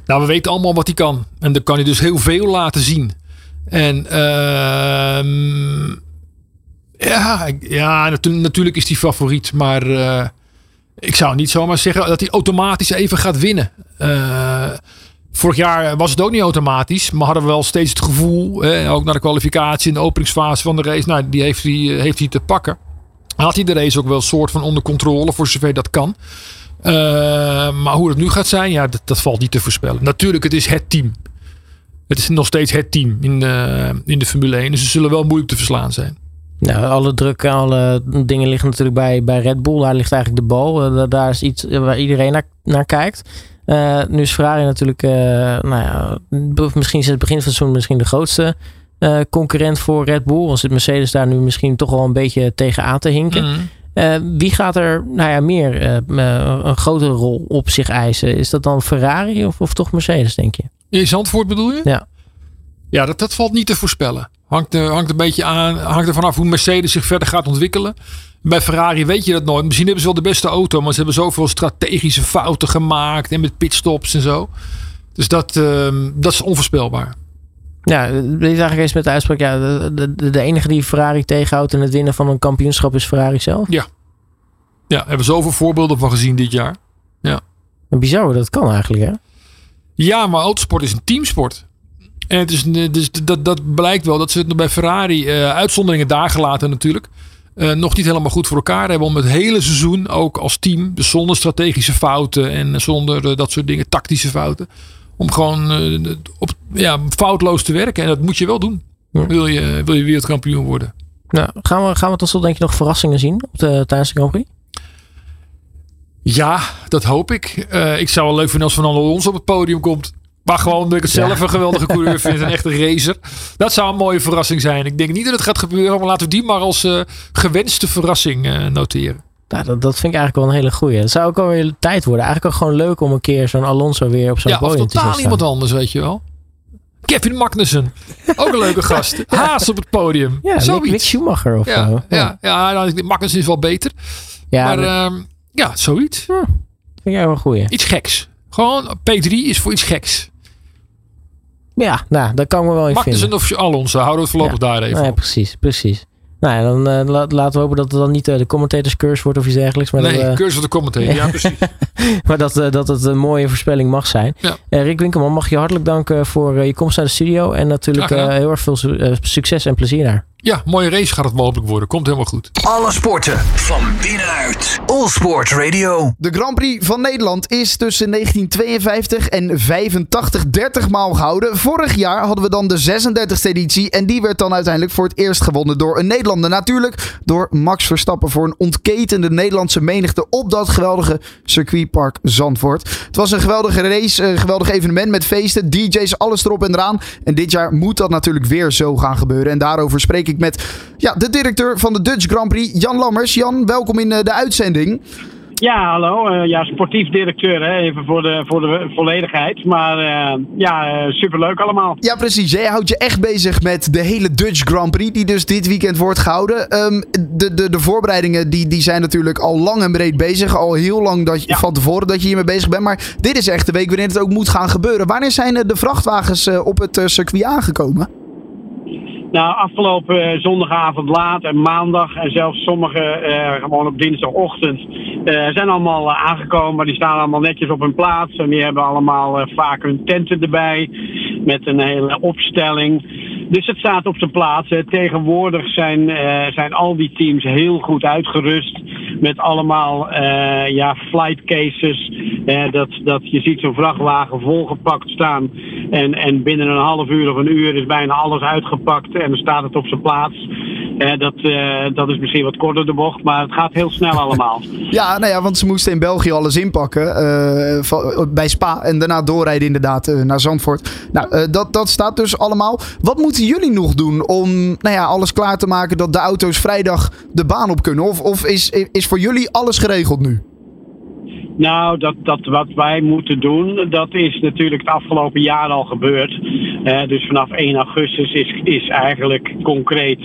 Nou, we weten allemaal wat hij kan. En dan kan hij dus heel veel laten zien. En ehm, ja, ja natu- natuurlijk is hij favoriet. Maar eh, ik zou niet zomaar zeggen dat hij automatisch even gaat winnen. Vorig jaar was het ook niet automatisch. Maar hadden we wel steeds het gevoel, ook naar de kwalificatie en de openingsfase van de race. Nou, die heeft hij, eh, heeft hij te pakken. Had hij de race ook wel een soort van onder controle, voor zover dat kan. Eh, maar hoe het nu gaat zijn, ja, dat, dat valt niet te voorspellen. Natuurlijk, het is het team. Het is nog steeds het team in, eh, in de Formule 1. Dus ze zullen wel moeilijk te verslaan zijn. Nou, alle druk, alle dingen liggen natuurlijk bij, bij Red Bull. Daar ligt eigenlijk de bal. Eh, da- daar is iets waar iedereen naar, naar kijkt. Eh, nu is Ferrari natuurlijk, eh, nou ja, misschien sinds het begin van het seizoen misschien de grootste eh, concurrent voor Red Bull. Dan zit Mercedes daar nu misschien toch wel een beetje tegenaan te hinken. Mhm. Eh, wie gaat er nou ja, meer eh, eh, een grotere rol op zich eisen? Is dat dan Ferrari of, of toch Mercedes, denk je? In Zandvoort bedoel je? Ja. Ja, dat, dat valt niet te voorspellen. Hangt, er, hangt een beetje aan, hangt er vanaf hoe Mercedes zich verder gaat ontwikkelen. Bij Ferrari weet je dat nooit. Misschien hebben ze wel de beste auto, maar ze hebben zoveel strategische fouten gemaakt en met pitstops en zo. Dus dat, ehm, dat is onvoorspelbaar. Ja, weet je eigenlijk eens met de uitspraak. Ja, de, de, de enige die Ferrari tegenhoudt in het winnen van een kampioenschap is Ferrari zelf. Ja, daar hebben we zoveel voorbeelden van gezien dit jaar. En bizar dat kan eigenlijk, hè? Ja, maar autosport is een teamsport. En het is, dus dat, dat blijkt wel dat ze het bij Ferrari, eh, uitzonderingen daar gelaten natuurlijk, eh, nog niet helemaal goed voor elkaar hebben om het hele seizoen ook als team, dus zonder strategische fouten en zonder eh, dat soort dingen, tactische fouten, om gewoon eh, op, ja, foutloos te werken. En dat moet je wel doen. Ja. Wil, je, wil je wereldkampioen worden? Nou, gaan we, gaan we tot slot denk je nog verrassingen zien op de, tijdens de Grand Prix? Ja, dat hoop ik. Eh, ik zou wel leuk vinden als Fernando Alonso op het podium komt. Maar gewoon omdat ik het zelf Ja. een geweldige coureur vind. Een echte racer. Dat zou een mooie verrassing zijn. Ik denk niet dat het gaat gebeuren. Maar laten we die maar als eh, gewenste verrassing eh, noteren. Nou, dat, dat vind ik eigenlijk wel een hele goeie. Het zou ook wel weer tijd worden. Eigenlijk ook gewoon leuk om een keer zo'n Alonso weer op zo'n Ja, podium te zien totaal staan. iemand anders, weet je wel. Kevin Magnussen. Ook een leuke gast. Haas op het podium. Ja, Zoiets. Mick Schumacher of ja, zo. ja, ja, nou, Magnussen is wel beter. Ja, maar ehm, Ja, zoiets. Vind jij wel een goeie? Iets geks. Gewoon P3 is voor iets geks. Ja, nou, daar kan ik me wel in vinden. of Alonso, houden we het voorlopig daar even Nee, op. precies, precies. Nou ja, dan eh, la- laten we hopen dat het dan niet eh, de commentators curse wordt of iets dergelijks. Maar, Nee, dat, eh, cursus van de commentator. Ja, precies. maar dat, eh, dat het een mooie voorspelling mag zijn. Ja. Rick Winkelman, mag je hartelijk danken voor je komst naar de studio. En natuurlijk eh, heel erg veel su- succes en plezier daar. Ja, mooie race gaat het mogelijk worden. Komt helemaal goed. Alle sporten van binnenuit. All Sport Radio. De Grand Prix van Nederland is tussen 1952 en 85 30 maal gehouden. Vorig jaar hadden we dan de 36e editie. En die werd dan uiteindelijk voor het eerst gewonnen door een Nederlander. Natuurlijk door Max Verstappen voor een ontketende Nederlandse menigte op dat geweldige circuitpark Zandvoort. Het was een geweldige race, een geweldig evenement met feesten, DJ's, alles erop en eraan. En dit jaar moet dat natuurlijk weer zo gaan gebeuren. En daarover spreek ik met ja, de directeur van de Dutch Grand Prix, Jan Lammers. Jan, welkom in eh, de uitzending. Ja, hallo. Eh, ja, sportief directeur, hè? even voor de, voor de volledigheid. Maar eh, ja, superleuk allemaal. Ja, precies. Jij houdt je echt bezig met de hele Dutch Grand Prix, die dus dit weekend wordt gehouden. Ehm, de, de, de voorbereidingen die, die zijn natuurlijk al lang en breed bezig. Al heel lang dat je, Ja. van tevoren dat je hiermee bezig bent. Maar dit is echt de week waarin het ook moet gaan gebeuren. Wanneer zijn de vrachtwagens op het circuit aangekomen? Nou, afgelopen eh, zondagavond laat en maandag en zelfs sommige eh, gewoon op dinsdagochtend eh, zijn allemaal aangekomen. Maar die staan allemaal netjes op hun plaats en die hebben allemaal vaak hun tenten erbij met een hele opstelling. Dus het staat op zijn plaats. Tegenwoordig zijn, eh, zijn al die teams heel goed uitgerust met allemaal eh, ja, flight cases. Dat, dat je ziet zo'n vrachtwagen volgepakt staan. En, en binnen een half uur of een uur is bijna alles uitgepakt. En dan staat het op zijn plaats. Dat, eh, dat is misschien wat korter de bocht, maar het gaat heel snel allemaal. Ja, nou ja, want ze moesten in België alles inpakken bij Spa. En daarna doorrijden inderdaad naar Zandvoort. Nou, dat, dat staat dus allemaal. Wat moeten jullie nog doen om nou ja, alles klaar te maken dat de auto's vrijdag de baan op kunnen? Of, of is, is voor jullie alles geregeld nu? Nou, dat, dat wat wij moeten doen, dat is natuurlijk het afgelopen jaar al gebeurd. Eh, dus vanaf 1 augustus is, is eigenlijk concreet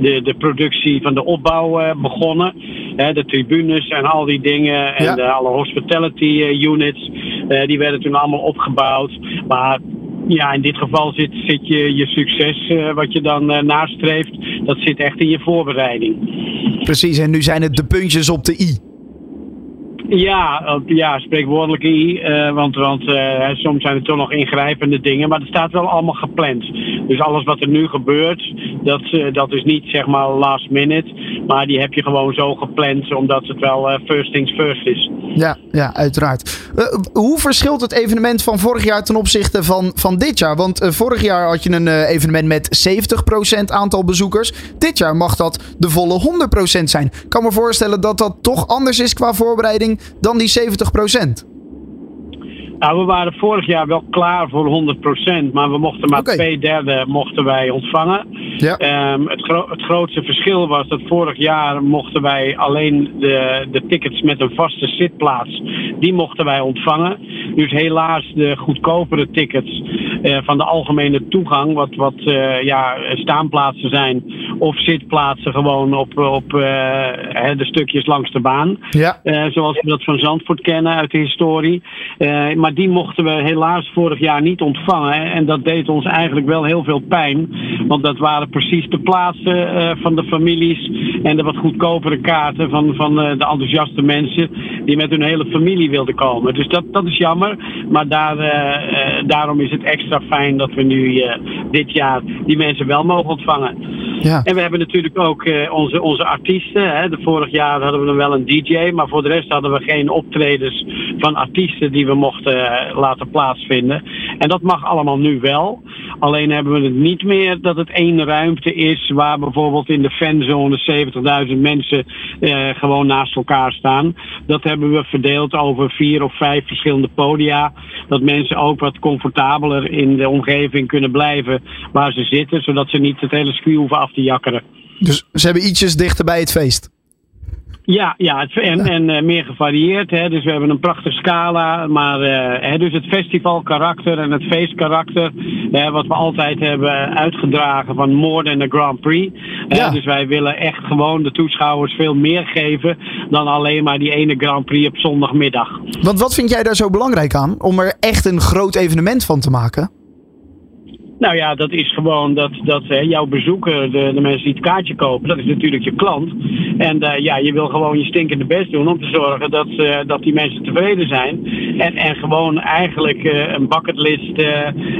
de, de productie van de opbouw eh, begonnen. Eh, de tribunes en al die dingen en Ja. de, alle hospitality eh, units, eh, die werden toen allemaal opgebouwd. Maar ja, in dit geval zit, zit je, je succes, eh, wat je dan eh, nastreeft, dat zit echt in je voorbereiding. Precies, en nu zijn het de puntjes op de i. Ja, ja spreekwoordelijk I. eh, want want soms zijn er toch nog ingrijpende dingen. Maar het staat wel allemaal gepland. Dus alles wat er nu gebeurt, dat, eh, dat is niet zeg maar last minute. Maar die heb je gewoon zo gepland, omdat het wel eh, first things first is. Ja, ja uiteraard. Eh, hoe verschilt het evenement van vorig jaar ten opzichte van, van dit jaar? Want vorig jaar had je een evenement met 70% aantal bezoekers. Dit jaar mag dat de volle 100% zijn. Ik kan me voorstellen dat dat toch anders is qua voorbereiding dan die 70%. Nou, we waren vorig jaar wel klaar voor 100%, maar we mochten maar Oké. twee derde mochten wij ontvangen. Ja. Ehm, het, gro- het grootste verschil was dat vorig jaar mochten wij alleen de, de tickets met een vaste zitplaats, die mochten wij ontvangen. Dus helaas de goedkopere tickets eh, van de algemene toegang, wat, wat eh, ja, staanplaatsen zijn of zitplaatsen gewoon op, op eh, de stukjes langs de baan. Ja. Zoals we dat van Zandvoort kennen uit de historie. Eh, maar die mochten we helaas vorig jaar niet ontvangen. En dat deed ons eigenlijk wel heel veel pijn. Want dat waren precies de plaatsen eh, van de families. En de wat goedkopere kaarten van, van eh, de enthousiaste mensen. Die met hun hele familie wilden komen. Dus dat, dat is jammer. Maar daar, eh, daarom is het extra fijn dat we nu dit jaar die mensen wel mogen ontvangen. Ja. En we hebben natuurlijk ook onze, onze artiesten. Hè. De vorig jaar hadden we dan wel een DJ, maar voor de rest hadden we geen optredens van artiesten die we mochten laten plaatsvinden. En dat mag allemaal nu wel. Alleen hebben we het niet meer dat het één ruimte is waar bijvoorbeeld in de fanzone 70.000 mensen eh, gewoon naast elkaar staan. Dat hebben we verdeeld over vier of vijf verschillende podia. Dat mensen ook wat comfortabeler in de omgeving kunnen blijven waar ze zitten, zodat ze niet het hele circuit hoeven af te jakkeren. Dus ze hebben ietsjes dichter bij het feest. Ja, ja het, en, en uh, meer gevarieerd. Hè. Dus we hebben een prachtige scala. Maar uh, hè, dus het festivalkarakter en het feestkarakter. Hè, wat we altijd hebben uitgedragen van more than a Grand Prix. Ja. dus wij willen echt gewoon de toeschouwers veel meer geven. Dan alleen maar die ene Grand Prix op zondagmiddag. Want wat vind jij daar zo belangrijk aan? Om er echt een groot evenement van te maken? Nou ja, dat is gewoon dat, dat hè, jouw bezoeker, de, de mensen die het kaartje kopen, dat is natuurlijk je klant. En uh, ja, je wil gewoon je stinkende best doen om te zorgen dat, uh, dat die mensen tevreden zijn. En, en gewoon eigenlijk uh, een bucketlist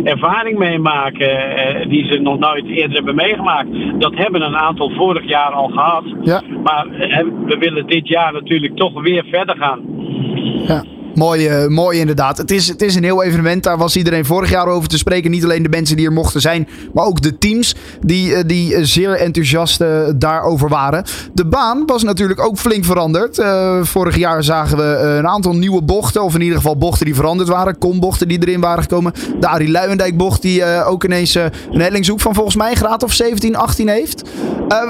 ervaring meemaken die ze nog nooit eerder hebben meegemaakt. Dat hebben een aantal vorig jaar al gehad. Ja. Maar we willen dit jaar natuurlijk toch weer verder gaan. Ja. Mooi, uh, mooi inderdaad. Het is, het is een heel evenement. Daar was iedereen vorig jaar over te spreken. Niet alleen de mensen die er mochten zijn, maar ook de teams die, uh, die zeer enthousiast daarover waren. De baan was natuurlijk ook flink veranderd. vorig jaar zagen we een aantal nieuwe bochten, of in ieder geval bochten die veranderd waren. Kombochten die erin waren gekomen. De Arie Luijendijk bocht die ook ineens een hellingshoek van volgens mij graad of 17, 18 heeft.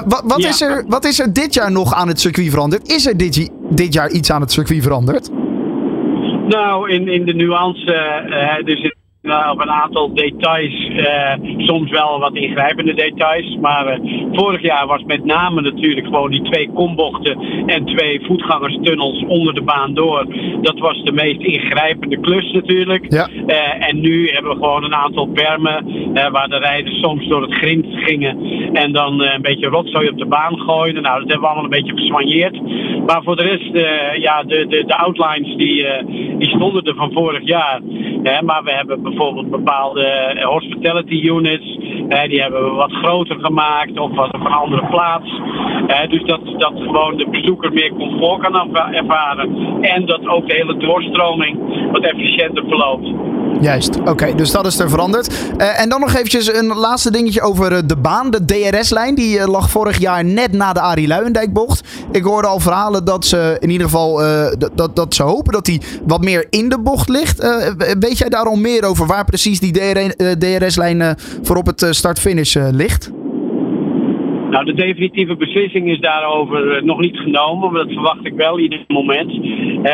wat, wat, ja. is er, wat is er dit jaar nog aan het circuit veranderd? Is er dit, dit jaar iets aan het circuit veranderd? Nou, in, in de nuance, uh, dus op een aantal details, uh, soms wel wat ingrijpende details. Maar uh, vorig jaar was met name natuurlijk gewoon die twee kombochten en twee voetgangerstunnels onder de baan door. Dat was de meest ingrijpende klus natuurlijk. Ja. en nu hebben we gewoon een aantal bermen waar de rijders soms door het grind gingen en dan een beetje rotzooi op de baan gooiden. Nou, dat hebben we allemaal een beetje geswanjeerd. Maar voor de rest, ja, de, de, de outlines die, die stonden er van vorig jaar. maar we hebben bijvoorbeeld bepaalde eh, hospitality units. die hebben we wat groter gemaakt of wat op een andere plaats. dus dat, dat gewoon de bezoeker meer comfort kan ervaren. En dat ook de hele doorstroming wat efficiënter verloopt. Juist, oké, dus dat is er veranderd. Uh, en dan nog eventjes een laatste dingetje over uh, de baan. De DRS-lijn, die uh, lag vorig jaar net na de Arie Luijendijk-bocht. Ik hoorde al verhalen dat ze in ieder geval dat, dat ze hopen dat die wat meer in de bocht ligt. weet jij daar al meer over waar precies die DRS-lijn voor op het start-finish ligt? Nou, de definitieve beslissing is daarover eh, nog niet genomen, maar dat verwacht ik wel ieder moment.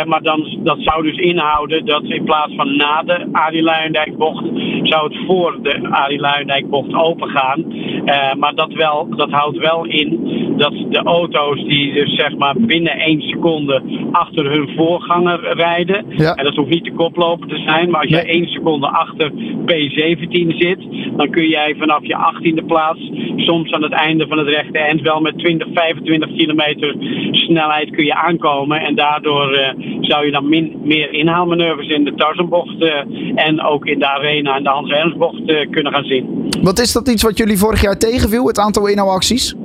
maar dan, dat zou dus inhouden dat in plaats van na de Arie Luijendijk bocht, zou het voor de Arie Luijendijk bocht open gaan. Uh, maar dat, wel, dat houdt wel in dat de auto's die dus zeg maar binnen één seconde achter hun voorganger rijden. En dat hoeft niet de koploper te zijn, maar als jij één seconde achter P17 zit, dan kun jij vanaf je 18e plaats soms aan het einde van het eind wel met 20, 25 kilometer snelheid kun je aankomen. En daardoor uh, zou je dan min, meer inhaalmanoeuvres in de Tarzanbocht uh, en ook in de Arena en de Hans Ernstbocht uh, kunnen gaan zien. Wat is dat iets wat jullie vorig jaar tegenviel, het aantal inhaalacties?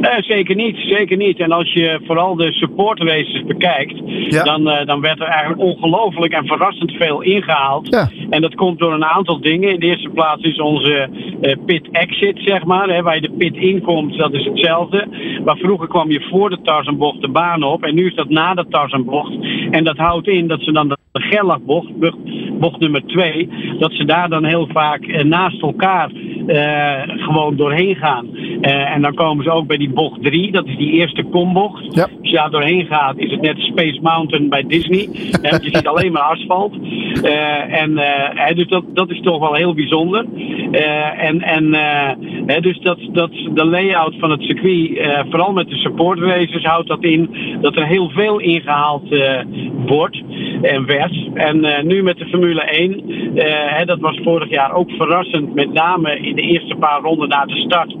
Uh, zeker niet, zeker niet. En als je vooral de support races bekijkt, dan, uh, dan werd er eigenlijk ongelooflijk en verrassend veel ingehaald. Ja. En dat komt door een aantal dingen. In de eerste plaats is onze uh, pit exit, zeg maar. Hè, waar je de pit inkomt, dat is hetzelfde. Maar vroeger kwam je voor de Tarzanbocht de baan op. En nu is dat na de Tarzanbocht. En dat houdt in dat ze dan de Gerlachbocht, bocht nummer 2, dat ze daar dan heel vaak naast elkaar gewoon doorheen gaan. En dan komen ze ook bij die bocht 3, dat is die eerste kombocht. Ja. Als je daar doorheen gaat, is het net Space Mountain bij Disney. je ziet alleen maar asfalt. Uh, en uh, dus dat, dat is toch wel heel bijzonder. En en dus dat, dat de layout van het circuit, vooral met de support races, houdt dat in dat er heel veel ingehaald wordt en werd. En nu met de Formule 1, hè, dat was vorig jaar ook verrassend, met name in de eerste paar ronden na de start.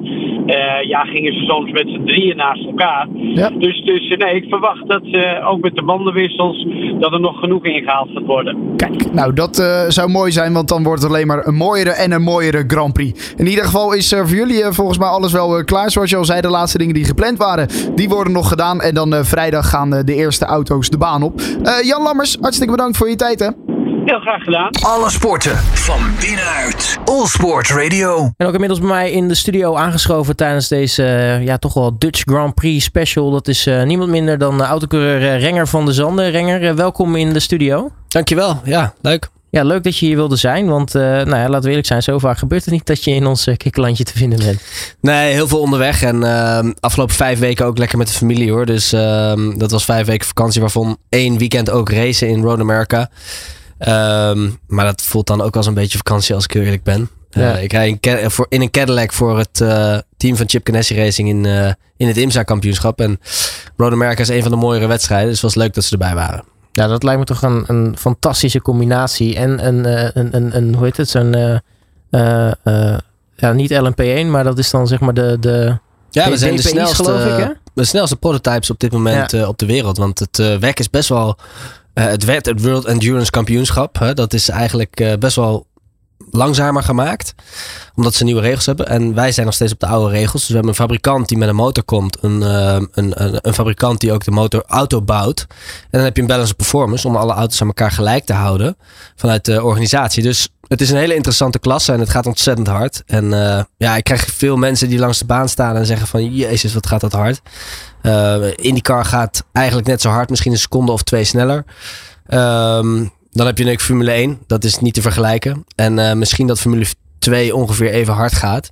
ja, gingen ze soms met z'n drieën naast elkaar. Ja. Dus, dus nee, ik verwacht dat uh, ook met de bandenwissels dat er nog genoeg ingehaald gaat worden. Kijk, nou dat uh, zou mooi zijn, want dan wordt het alleen maar een mooiere en een mooiere Grand Prix. In ieder geval is er voor jullie volgens mij alles wel klaar. Zoals je al zei, de laatste dingen die gepland waren, die worden nog gedaan. En dan vrijdag gaan de eerste auto's de baan op. Jan Lammers, hartstikke bedankt voor je tijd hè. Heel graag gedaan. Alle sporten van binnenuit. All Sport Radio. En ook inmiddels bij mij in de studio aangeschoven tijdens deze uh, ja, toch wel Dutch Grand Prix special. Dat is uh, niemand minder dan autocoureur Renger van de Zanden. Renger, welkom in de studio. Dankjewel. Ja, leuk. Ja, leuk dat je hier wilde zijn. Want uh, nou ja, laten we eerlijk zijn, zo vaak gebeurt het niet dat je in ons uh, kikkerlandje te vinden bent. Nee, heel veel onderweg. En uh, afgelopen vijf weken ook lekker met de familie hoor. Dus ehm, dat was vijf weken vakantie, waarvan één weekend ook racen in Road America. Ehm, maar dat voelt dan ook als een beetje vakantie als ik heel eerlijk ben. Ja. ik rij in, voor, in, een Cadillac voor het team van Chip Ganassi Racing in, in het IMSA kampioenschap. En Road America is een van de mooiere wedstrijden. Dus het was leuk dat ze erbij waren. Ja, dat lijkt me toch een, een fantastische combinatie. En een, een, een, een, hoe heet het, zo'n, ja, niet LMP1, maar dat is dan zeg maar de, de ja, we zijn de snelste, ik, de snelste prototypes op dit moment ja. op de wereld. Want het WEC is best wel, het werd het World Endurance Kampioenschap. Hè? Dat is eigenlijk best wel langzamer gemaakt. Omdat ze nieuwe regels hebben. En wij zijn nog steeds op de oude regels. Dus we hebben een fabrikant die met een motor komt. Een, uh, een, een, een, fabrikant die ook de motor auto bouwt. En dan heb je een balance performance om alle auto's aan elkaar gelijk te houden. Vanuit de organisatie. Dus het is een hele interessante klasse en het gaat ontzettend hard. En uh, ja, ik krijg veel mensen die langs de baan staan en zeggen van... Jezus, wat gaat dat hard. Uh, IndyCar gaat eigenlijk net zo hard. Misschien een seconde of twee sneller. Um, dan heb je natuurlijk Formule 1. Dat is niet te vergelijken. En uh, misschien dat Formule 2 ongeveer even hard gaat.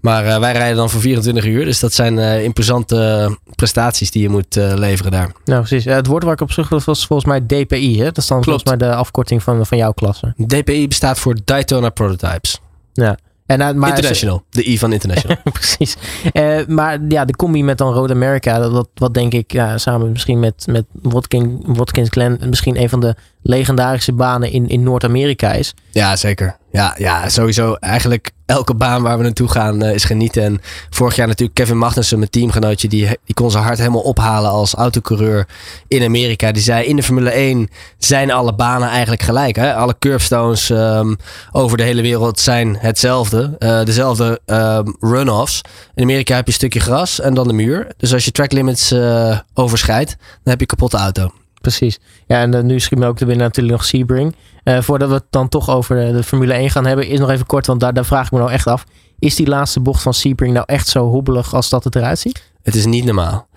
Maar uh, wij rijden dan voor 24 uur. Dus dat zijn uh, imposante prestaties die je moet leveren daar. Nou, precies. het woord waar ik op zocht was volgens mij DPI. Hè? Dat is dan volgens mij de afkorting van, van jouw klasse. DPI bestaat voor Daytona Prototypes. Ja. En, maar International. De I van International. Precies. Uh, maar ja, de combi met dan Road America, dat, wat, wat denk ik ja, samen misschien met, met Watkins, Watkins Glen misschien een van de legendarische banen in, in Noord-Amerika is. Ja, zeker. Ja, ja, sowieso. Eigenlijk elke baan waar we naartoe gaan uh, is genieten. En vorig jaar natuurlijk Kevin Magnussen, mijn teamgenootje, die, die kon zijn hart helemaal ophalen als autocoureur in Amerika. Die zei in de Formule 1 zijn alle banen eigenlijk gelijk. Hè? Alle curbstones um, over de hele wereld zijn hetzelfde. Uh, dezelfde um, run-offs. In Amerika heb je een stukje gras en dan de muur. Dus als je track limits uh, overschrijdt, dan heb je kapotte auto precies. Ja, en uh, nu schiet me ook te binnen natuurlijk nog Sebring. Uh, voordat we het dan toch over de Formule 1 gaan hebben, is nog even kort, want daar, daar vraag ik me nou echt af. Is die laatste bocht van Sebring nou echt zo hobbelig als dat het eruit ziet? Het is niet normaal.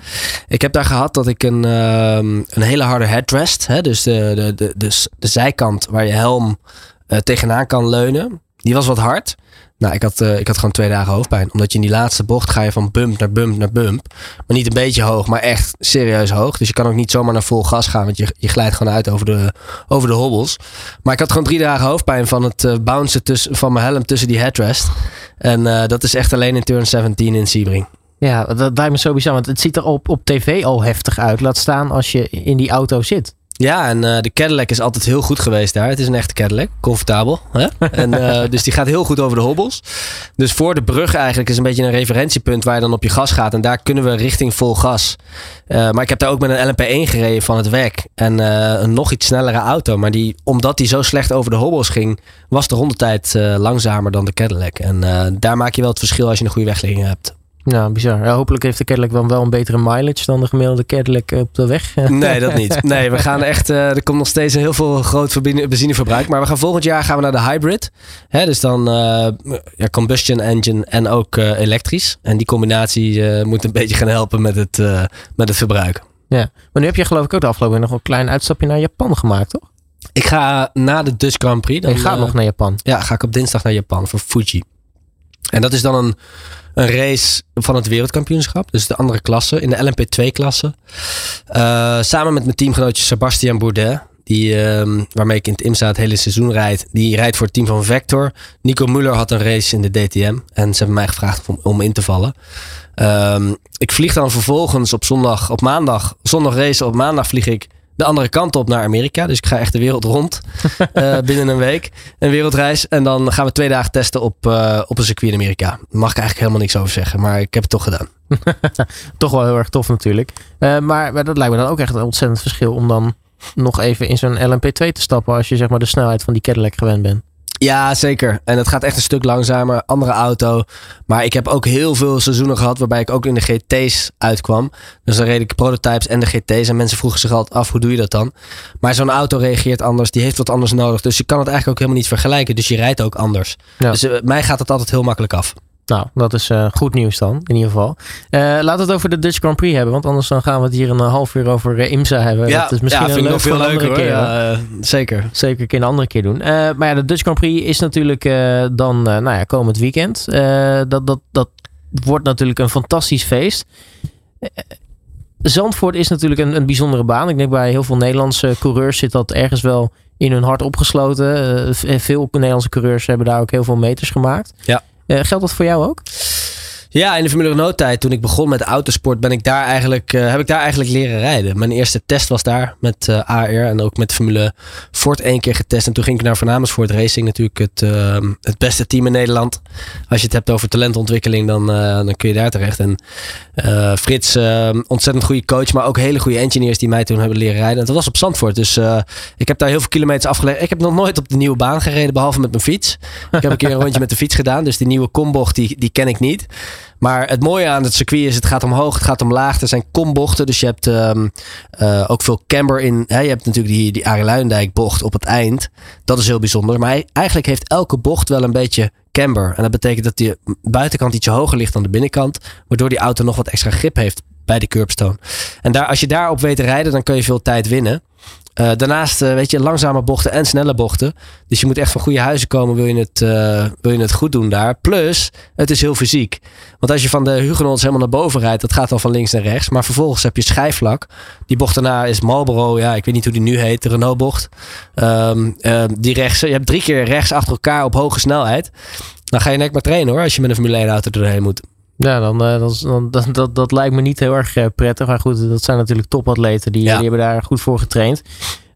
Ik heb daar gehad dat ik een, uh, een hele harde headrest, hè, dus de, de, de, de, de zijkant waar je helm tegenaan kan leunen, die was wat hard. Nou, ik had, uh, ik had gewoon twee dagen hoofdpijn. Omdat je in die laatste bocht ga je van bump naar bump naar bump. Maar niet een beetje hoog, maar echt serieus hoog. Dus je kan ook niet zomaar naar vol gas gaan. Want je, je glijdt gewoon uit over de, over de hobbels. Maar ik had gewoon drie dagen hoofdpijn van het uh, bouncen tussen, van mijn helm tussen die headrest. En uh, dat is echt alleen in turn 17 in Sebring. Ja, dat lijkt me bizar. Want het ziet er op, op tv al heftig uit. Laat staan als je in die auto zit. Ja, en uh, de Cadillac is altijd heel goed geweest daar. Het is een echte Cadillac, comfortabel. Hè? En, uh, dus die gaat heel goed over de hobbels. Dus voor de brug eigenlijk is een beetje een referentiepunt waar je dan op je gas gaat. En daar kunnen we richting vol gas. Uh, maar ik heb daar ook met een LMP1 gereden van het WEC. En een nog iets snellere auto. Maar die, omdat die zo slecht over de hobbels ging, was de rondetijd langzamer dan de Cadillac. En daar maak je wel het verschil als je een goede weglegging hebt. Nou, bizar. Ja, hopelijk heeft de Cadillac dan wel een betere mileage dan de gemiddelde Cadillac op de weg. Nee, dat niet. Nee, we gaan echt. Uh, er komt nog steeds heel veel groot benzineverbruik. Maar we gaan volgend jaar gaan we naar de hybrid. Hè, dus dan uh, ja, combustion engine en ook uh, elektrisch. En die combinatie moet een beetje gaan helpen met het, met het verbruik. Ja, maar nu heb je geloof ik ook de afgelopen nog een klein uitstapje naar Japan gemaakt, toch? Ik ga na de Dutch Grand Prix. Dan, je gaat nog naar Japan? Ja, ga ik op dinsdag naar Japan voor Fuji. En dat is dan een een race van het wereldkampioenschap. Dus de andere klasse, in de LMP2-klasse. Uh, eh, samen met mijn teamgenootje Sebastian Bourdet. Die, uh, waarmee ik in het IMSA het hele seizoen rijd. Die rijdt voor het team van Vector. Nico Muller had een race in de DTM. En ze hebben mij gevraagd om, om in te vallen. Um, ik vlieg dan vervolgens op zondag, op maandag, zondag race. Op maandag vlieg ik de andere kant op naar Amerika. Dus ik ga echt de wereld rond uh, binnen een week. Een wereldreis. En dan gaan we twee dagen testen op, uh, op een circuit in Amerika. Daar mag ik eigenlijk helemaal niks over zeggen. Maar ik heb het toch gedaan. toch wel heel erg tof natuurlijk. Uh, maar, maar dat lijkt me dan ook echt een ontzettend verschil om dan nog even in zo'n LMP2 te stappen. Als je zeg maar de snelheid van die Cadillac gewend bent. Ja, zeker. En het gaat echt een stuk langzamer. Andere auto. Maar ik heb ook heel veel seizoenen gehad waarbij ik ook in de GT's uitkwam. Dus dan reed ik prototypes en de GT's. En mensen vroegen zich altijd af, hoe doe je dat dan? Maar zo'n auto reageert anders. Die heeft wat anders nodig. Dus je kan het eigenlijk ook helemaal niet vergelijken. Dus je rijdt ook anders. Dus uh, mij gaat het altijd heel makkelijk af. Nou, dat is uh, goed nieuws dan, in ieder geval. Uh, laten we het over de Dutch Grand Prix hebben, want anders dan gaan we het hier een half uur over uh, IMSA hebben. Ja, dat is misschien ja, een leuk nog veel leuker keer. Ja, zeker. Zeker een andere keer doen. maar ja, de Dutch Grand Prix is natuurlijk dan, nou ja, komend weekend. dat, dat, dat wordt natuurlijk een fantastisch feest. Zandvoort is natuurlijk een, een bijzondere baan. Ik denk bij heel veel Nederlandse coureurs zit dat ergens wel in hun hart opgesloten. veel Nederlandse coureurs hebben daar ook heel veel meters gemaakt. Ja. Uh, geldt dat voor jou ook? Ja, in de Formule Renault tijd, toen ik begon met autosport, ben ik daar eigenlijk, uh, heb ik daar eigenlijk leren rijden. Mijn eerste test was daar met uh, AR en ook met Formule Ford één keer getest. En toen ging ik naar Voornamens Ford Racing, natuurlijk het, uh, het beste team in Nederland. Als je het hebt over talentontwikkeling, dan, dan kun je daar terecht. En Frits, ontzettend goede coach, maar ook hele goede engineers die mij toen hebben leren rijden. En dat was op Zandvoort, dus ik heb daar heel veel kilometers afgelegd. Ik heb nog nooit op de nieuwe baan gereden, behalve met mijn fiets. Ik heb een keer een rondje met de fiets gedaan, dus die nieuwe kombocht, die, die ken ik niet. Maar het mooie aan het circuit is, het gaat omhoog, het gaat omlaag. Er zijn kombochten, dus je hebt um, uh, ook veel camber in. Je hebt natuurlijk die, die Arie bocht op het eind. Dat is heel bijzonder. Maar eigenlijk heeft elke bocht wel een beetje camber. En dat betekent dat die buitenkant ietsje hoger ligt dan de binnenkant. Waardoor die auto nog wat extra grip heeft bij de curbstone. En daar, als je daarop weet te rijden, dan kun je veel tijd winnen. Uh, daarnaast, uh, weet je, langzame bochten en snelle bochten. Dus je moet echt van goede huizen komen, wil je het, uh, wil je het goed doen daar. Plus, het is heel fysiek. Want als je van de Huguenots helemaal naar boven rijdt, dat gaat al van links naar rechts. Maar vervolgens heb je schijfvlak. Die bocht daarna is Marlboro, ja, ik weet niet hoe die nu heet, de Renault-bocht. Um, die rechts, je hebt drie keer rechts achter elkaar op hoge snelheid. Dan ga je nek maar trainen hoor, als je met een Formule 1 auto doorheen moet. Ja, dan, uh, dan, dat, dat, dat lijkt me niet heel erg uh, prettig. Maar goed, dat zijn natuurlijk topatleten. Die, ja. die hebben daar goed voor getraind.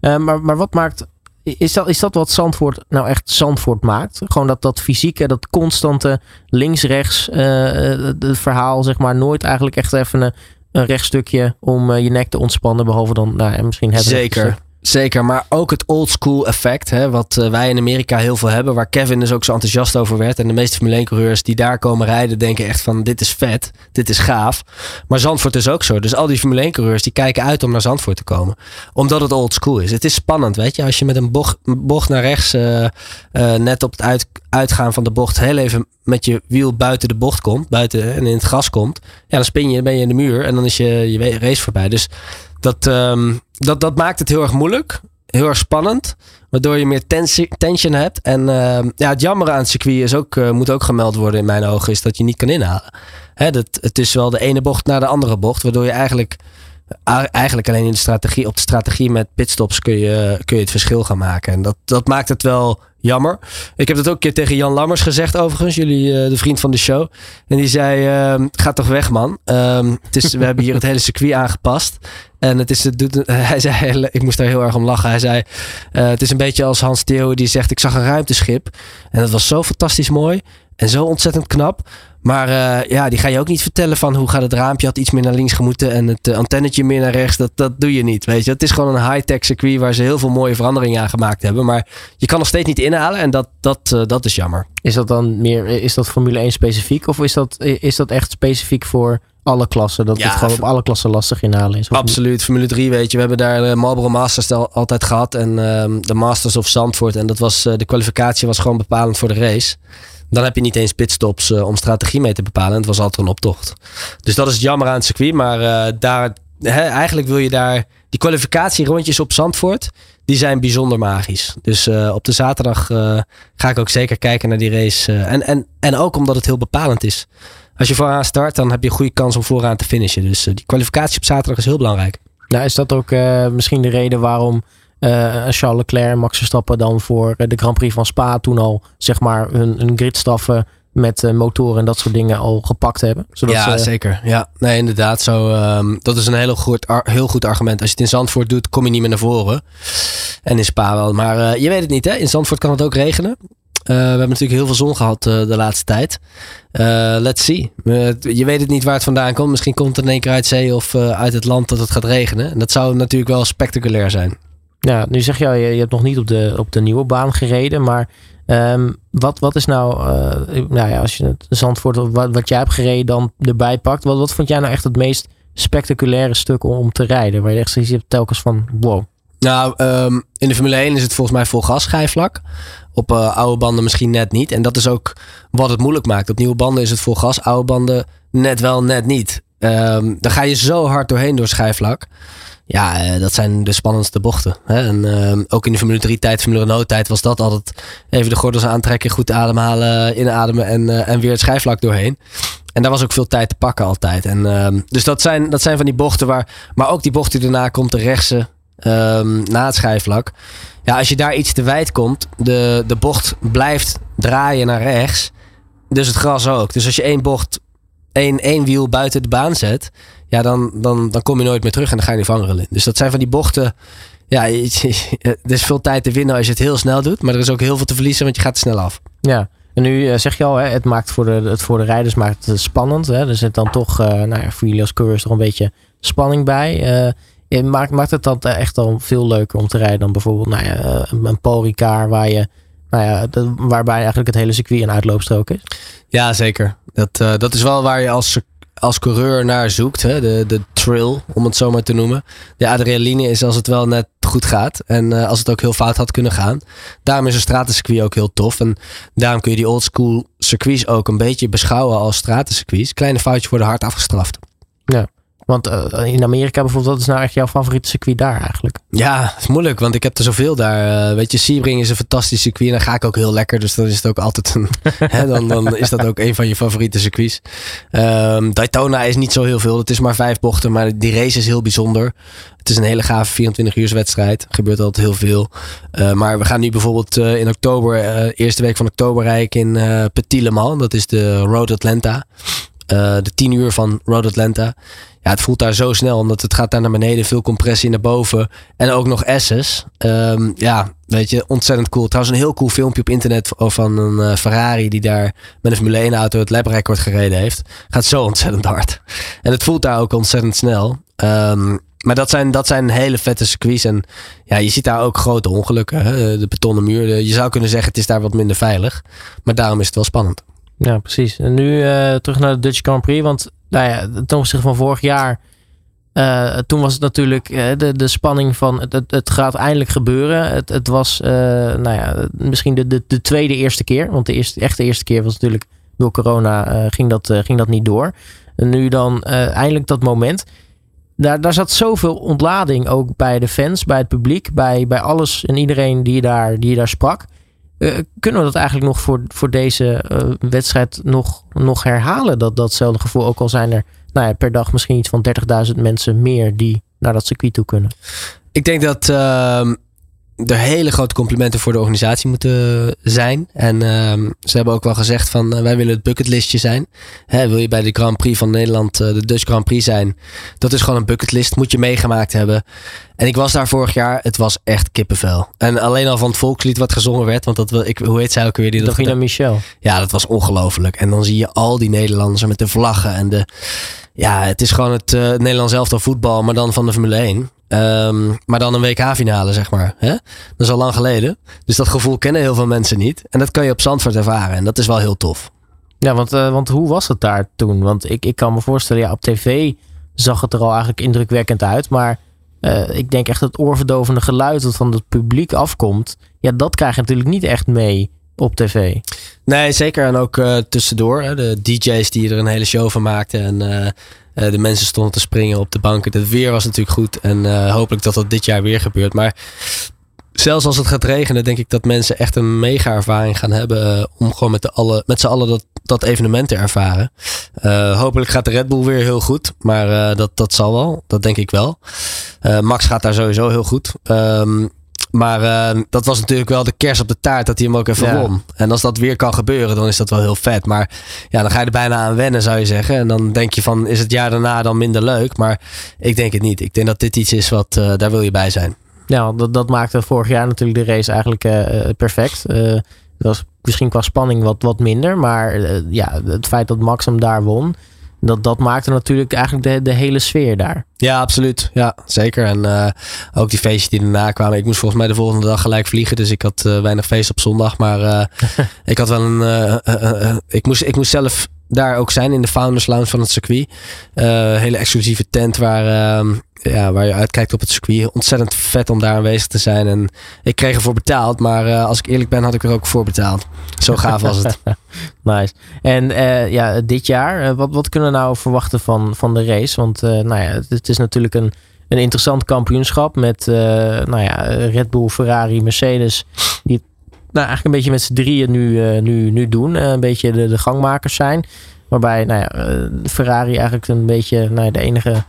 Uh, maar, maar wat maakt... Is dat, is dat wat Zandvoort nou echt Zandvoort maakt? Gewoon dat, dat fysieke, dat constante links-rechts het verhaal, zeg maar. Nooit eigenlijk echt even een, een rechtstukje om je nek te ontspannen. Behalve dan, nou, misschien hebben Zeker. Zeker, maar ook het old school effect, hè, wat uh, wij in Amerika heel veel hebben, waar Kevin dus ook zo enthousiast over werd. En de meeste Formule 1 coureurs die daar komen rijden, denken echt van dit is vet, dit is gaaf. Maar Zandvoort is ook zo. Dus al die Formule 1 coureurs die kijken uit om naar Zandvoort te komen. Omdat het old school is. Het is spannend, weet je. Als je met een bocht, bocht naar rechts, uh, uh, net op het uit, uitgaan van de bocht, heel even met je wiel buiten de bocht komt, buiten en in het gas komt. Ja, dan spin je, dan ben je in de muur en dan is je, je race voorbij. Dus dat, um, dat, dat maakt het heel erg moeilijk. Heel erg spannend. Waardoor je meer tension hebt. En uh, ja, het jammer aan het circuit is ook, uh, moet ook gemeld worden in mijn ogen. Is dat je niet kan inhalen. Hè, dat, het is wel de ene bocht naar de andere bocht. Waardoor je eigenlijk, eigenlijk alleen in de strategie, op de strategie met pitstops kun je, kun je het verschil gaan maken. En dat, dat maakt het wel jammer. Ik heb dat ook een keer tegen Jan Lammers gezegd, overigens, jullie, uh, de vriend van de show. En die zei: uh, Ga toch weg, man. Um, het is, we hebben hier het hele circuit aangepast. En het is, doet, hij zei, ik moest daar heel erg om lachen. Hij zei: uh, Het is een beetje als Hans Theo die zegt: Ik zag een ruimteschip. En dat was zo fantastisch mooi en zo ontzettend knap. Maar uh, ja, die ga je ook niet vertellen van hoe gaat het raampje had iets meer naar links gemoeten en het uh, antennetje meer naar rechts. Dat, dat doe je niet, weet je. Het is gewoon een high-tech circuit waar ze heel veel mooie veranderingen aan gemaakt hebben. Maar je kan nog steeds niet inhalen en dat, dat, uh, dat is jammer. Is dat dan meer, is dat Formule 1 specifiek of is dat, is dat echt specifiek voor alle klassen. Dat ja, het gewoon op alle klassen lastig inhalen is. Absoluut. Formule 3 weet je. We hebben daar de Marlboro Masters altijd gehad. En um, de Masters of Zandvoort. En dat was, de kwalificatie was gewoon bepalend voor de race. Dan heb je niet eens pitstops uh, om strategie mee te bepalen. En het was altijd een optocht. Dus dat is jammer aan het circuit. Maar uh, daar, eigenlijk wil je daar... Die kwalificatierondjes op Zandvoort, die zijn bijzonder magisch. Dus uh, op de zaterdag ga ik ook zeker kijken naar die race. en, en, en ook omdat het heel bepalend is. Als je vooraan start, dan heb je een goede kans om vooraan te finishen. Dus die kwalificatie op zaterdag is heel belangrijk. Nou, is dat ook misschien de reden waarom uh, Charles Leclerc en Max Verstappen dan voor de Grand Prix van Spa toen al zeg maar hun, hun gridstaffen met uh, motoren en dat soort dingen al gepakt hebben. Zodat ja, ze... zeker. Ja, nee, inderdaad. Zo, um, dat is een heel goed, heel goed argument. Als je het in Zandvoort doet, kom je niet meer naar voren. En in Spa wel. Maar uh, je weet het niet, hè? In Zandvoort kan het ook regenen. Uh, we hebben natuurlijk heel veel zon gehad uh, de laatste tijd. Uh, let's see. je weet het niet waar het vandaan komt. Misschien komt het in één keer uit zee of uit het land dat het gaat regenen. En dat zou natuurlijk wel spectaculair zijn. Ja, nu zeg je je, je hebt nog niet op de, op de nieuwe baan gereden, maar um, wat, wat is nou, uh, nou ja, als je het Zandvoort, wat, wat jij hebt gereden dan erbij pakt, wat, wat vond jij nou echt het meest spectaculaire stuk om, te rijden? Waar je echt ziet telkens van, wow. Nou, um, in de Formule 1 is het volgens mij vol gas schijfvlak. Op oude banden misschien net niet. En dat is ook wat het moeilijk maakt. Op nieuwe banden is het vol gas. Oude banden net wel, net niet. Um, dan ga je zo hard doorheen door schijfvlak. Ja, uh, dat zijn de spannendste bochten. Hè? En uh, ook in de Formule 3 tijd, Formule Renault tijd was dat altijd even de gordels aantrekken, goed ademhalen, inademen en, uh, en weer het schijfvlak doorheen. En daar was ook veel tijd te pakken altijd. En, uh, dus dat zijn, dat zijn van die bochten waar, maar ook die bocht die daarna komt, de rechtse um, na het schijfvlak. Ja, als je daar iets te wijd komt, de, de bocht blijft draaien naar rechts. Dus het gras ook. Dus als je één bocht één, één wiel buiten de baan zet, ja, dan, dan, dan kom je nooit meer terug en dan ga je niet vangen. Dus dat zijn van die bochten. Ja, er is veel tijd te winnen als je het heel snel doet, maar er is ook heel veel te verliezen, want je gaat te snel af. Ja, en nu eh, zeg je al, hè, het maakt voor de, het voor de rijders maakt het spannend. Hè? Er zit dan toch, uh, nou ja, voor jullie als coureurs toch een beetje spanning bij. Uh, maakt, maakt het dan echt al veel leuker om te rijden dan bijvoorbeeld nou ja, een Paul Ricard waar je nou ja, de, waarbij eigenlijk het hele circuit een uitloopstrook is. Ja, zeker. Dat, uh, dat is wel waar je als, als coureur naar zoekt. Hè? De, de thrill, om het zo maar te noemen. De adrenaline is als het wel net goed gaat. En uh, als het ook heel fout had kunnen gaan. Daarom is een stratencircuit ook heel tof. En daarom kun je die old school circuits ook een beetje beschouwen als stratencircuits. Kleine foutjes worden hard afgestraft. Ja. Want uh, in Amerika bijvoorbeeld, wat is nou echt jouw favoriete circuit daar eigenlijk? Ja, het is moeilijk, want ik heb er zoveel daar. Uh, weet je, Sebring is een fantastisch circuit en daar ga ik ook heel lekker. Dus dan is het ook altijd een. hè, dan, dan is dat ook een van je favoriete circuits. Um, Daytona is niet zo heel veel. Het is maar vijf bochten, maar die race is heel bijzonder. Het is een hele gave 24 uur wedstrijd. Er gebeurt altijd heel veel. Uh, maar we gaan nu bijvoorbeeld in oktober, eerste week van oktober, rijden in Petit Le Mans. Dat is de Road Atlanta. de 10 uur van Road Atlanta ja, het voelt daar zo snel, omdat het gaat daar naar beneden, veel compressie naar boven. En ook nog S's. Um, ja, weet je, ontzettend cool. Trouwens, een heel cool filmpje op internet van een uh, Ferrari die daar met een Formule 1 auto het labrecord gereden heeft. Gaat zo ontzettend hard. En het voelt daar ook ontzettend snel. Um, maar dat zijn, dat zijn hele vette circuits. En ja, je ziet daar ook grote ongelukken. Hè? De betonnen muur. Je zou kunnen zeggen, het is daar wat minder veilig. Maar daarom is het wel spannend. Ja, precies. En nu uh, terug naar de Dutch Grand Prix. Want nou ja, ten opzichte van vorig jaar. Uh, toen was het natuurlijk uh, de, de spanning van het, het, gaat eindelijk gebeuren. Het, het was uh, nou ja, misschien de, de, de tweede eerste keer. Want de eerste, echte eerste keer was natuurlijk door corona ging, dat, ging dat niet door. En nu dan eindelijk dat moment. Daar, daar zat zoveel ontlading ook bij de fans, bij het publiek, bij, bij alles en iedereen die daar, die daar sprak. Uh, kunnen we dat eigenlijk nog voor, voor deze uh, wedstrijd nog, nog herhalen? Dat, datzelfde gevoel, ook al zijn er nou ja, per dag misschien iets van 30.000 mensen meer die naar dat circuit toe kunnen. Ik denk dat uh, er hele grote complimenten voor de organisatie moeten zijn. En uh, ze hebben ook wel gezegd van uh, wij willen het bucketlistje zijn. Hè, wil je bij de Grand Prix van Nederland, uh, de Dutch Grand Prix zijn? Dat is gewoon een bucketlist, moet je meegemaakt hebben. En ik was daar vorig jaar, het was echt kippenvel. En alleen al van het volkslied wat gezongen werd, want dat, ik, hoe heet zij ook weer? Die Davina dat, Michel. Ja, dat was ongelooflijk. En dan zie je al die Nederlanders met de vlaggen en de... Ja, het is gewoon het uh, Nederlands elftal voetbal, maar dan van de Formule 1. Um, maar dan een WK-finale, zeg maar. Hè? Dat is al lang geleden. Dus dat gevoel kennen heel veel mensen niet. En dat kan je op Zandvoort ervaren. En dat is wel heel tof. Ja, want, uh, want hoe was het daar toen? Want ik, ik kan me voorstellen, ja, op tv zag het er al eigenlijk indrukwekkend uit. Maar uh, ik denk echt het oorverdovende geluid dat van het publiek afkomt. Ja, dat krijg je natuurlijk niet echt mee op tv. Nee, zeker. En ook uh, tussendoor. Hè, de DJ's die er een hele show van maakten. En uh, de mensen stonden te springen op de banken. Het weer was natuurlijk goed. En uh, hopelijk dat dat dit jaar weer gebeurt. Maar zelfs als het gaat regenen, denk ik dat mensen echt een mega ervaring gaan hebben. Uh, om gewoon met, de alle, met z'n allen dat, dat evenement te ervaren. hopelijk gaat de Red Bull weer heel goed. Maar dat, dat zal wel. Dat denk ik wel. Max gaat daar sowieso heel goed. Um, maar uh, dat was natuurlijk wel de kers op de taart dat hij hem ook even ja. won. En als dat weer kan gebeuren, dan is dat wel heel vet. Maar ja, dan ga je er bijna aan wennen, zou je zeggen. En dan denk je van, is het jaar daarna dan minder leuk? Maar ik denk het niet. Ik denk dat dit iets is wat, uh, daar wil je bij zijn. Ja, dat, dat maakte vorig jaar natuurlijk de race eigenlijk uh, perfect. dat was misschien qua spanning wat, wat minder. Maar ja, het feit dat Max hem daar won dat, dat maakte natuurlijk eigenlijk de, de hele sfeer daar. Ja, absoluut. Ja, zeker. En uh, ook die feestjes die erna kwamen. Ik moest volgens mij de volgende dag gelijk vliegen. Dus ik had uh, weinig feest op zondag. Maar uh, ik had wel een. ik, moest, ik moest zelf daar ook zijn in de Founders Lounge van het circuit. hele exclusieve tent waar, ehm, ja, waar je uitkijkt op het circuit. Ontzettend vet om daar aanwezig te zijn. En ik kreeg ervoor betaald, maar als ik eerlijk ben had ik er ook voor betaald. Zo gaaf was het. nice. En ja, dit jaar, wat, wat kunnen we nou verwachten van, van de race? Want nou ja, het is natuurlijk een een interessant kampioenschap met nou ja, Red Bull, Ferrari, Mercedes. Nou, eigenlijk een beetje met z'n drieën nu, uh, nu, nu doen. Uh, een beetje de, de gangmakers zijn. Waarbij nou ja, Ferrari eigenlijk een beetje nou de enige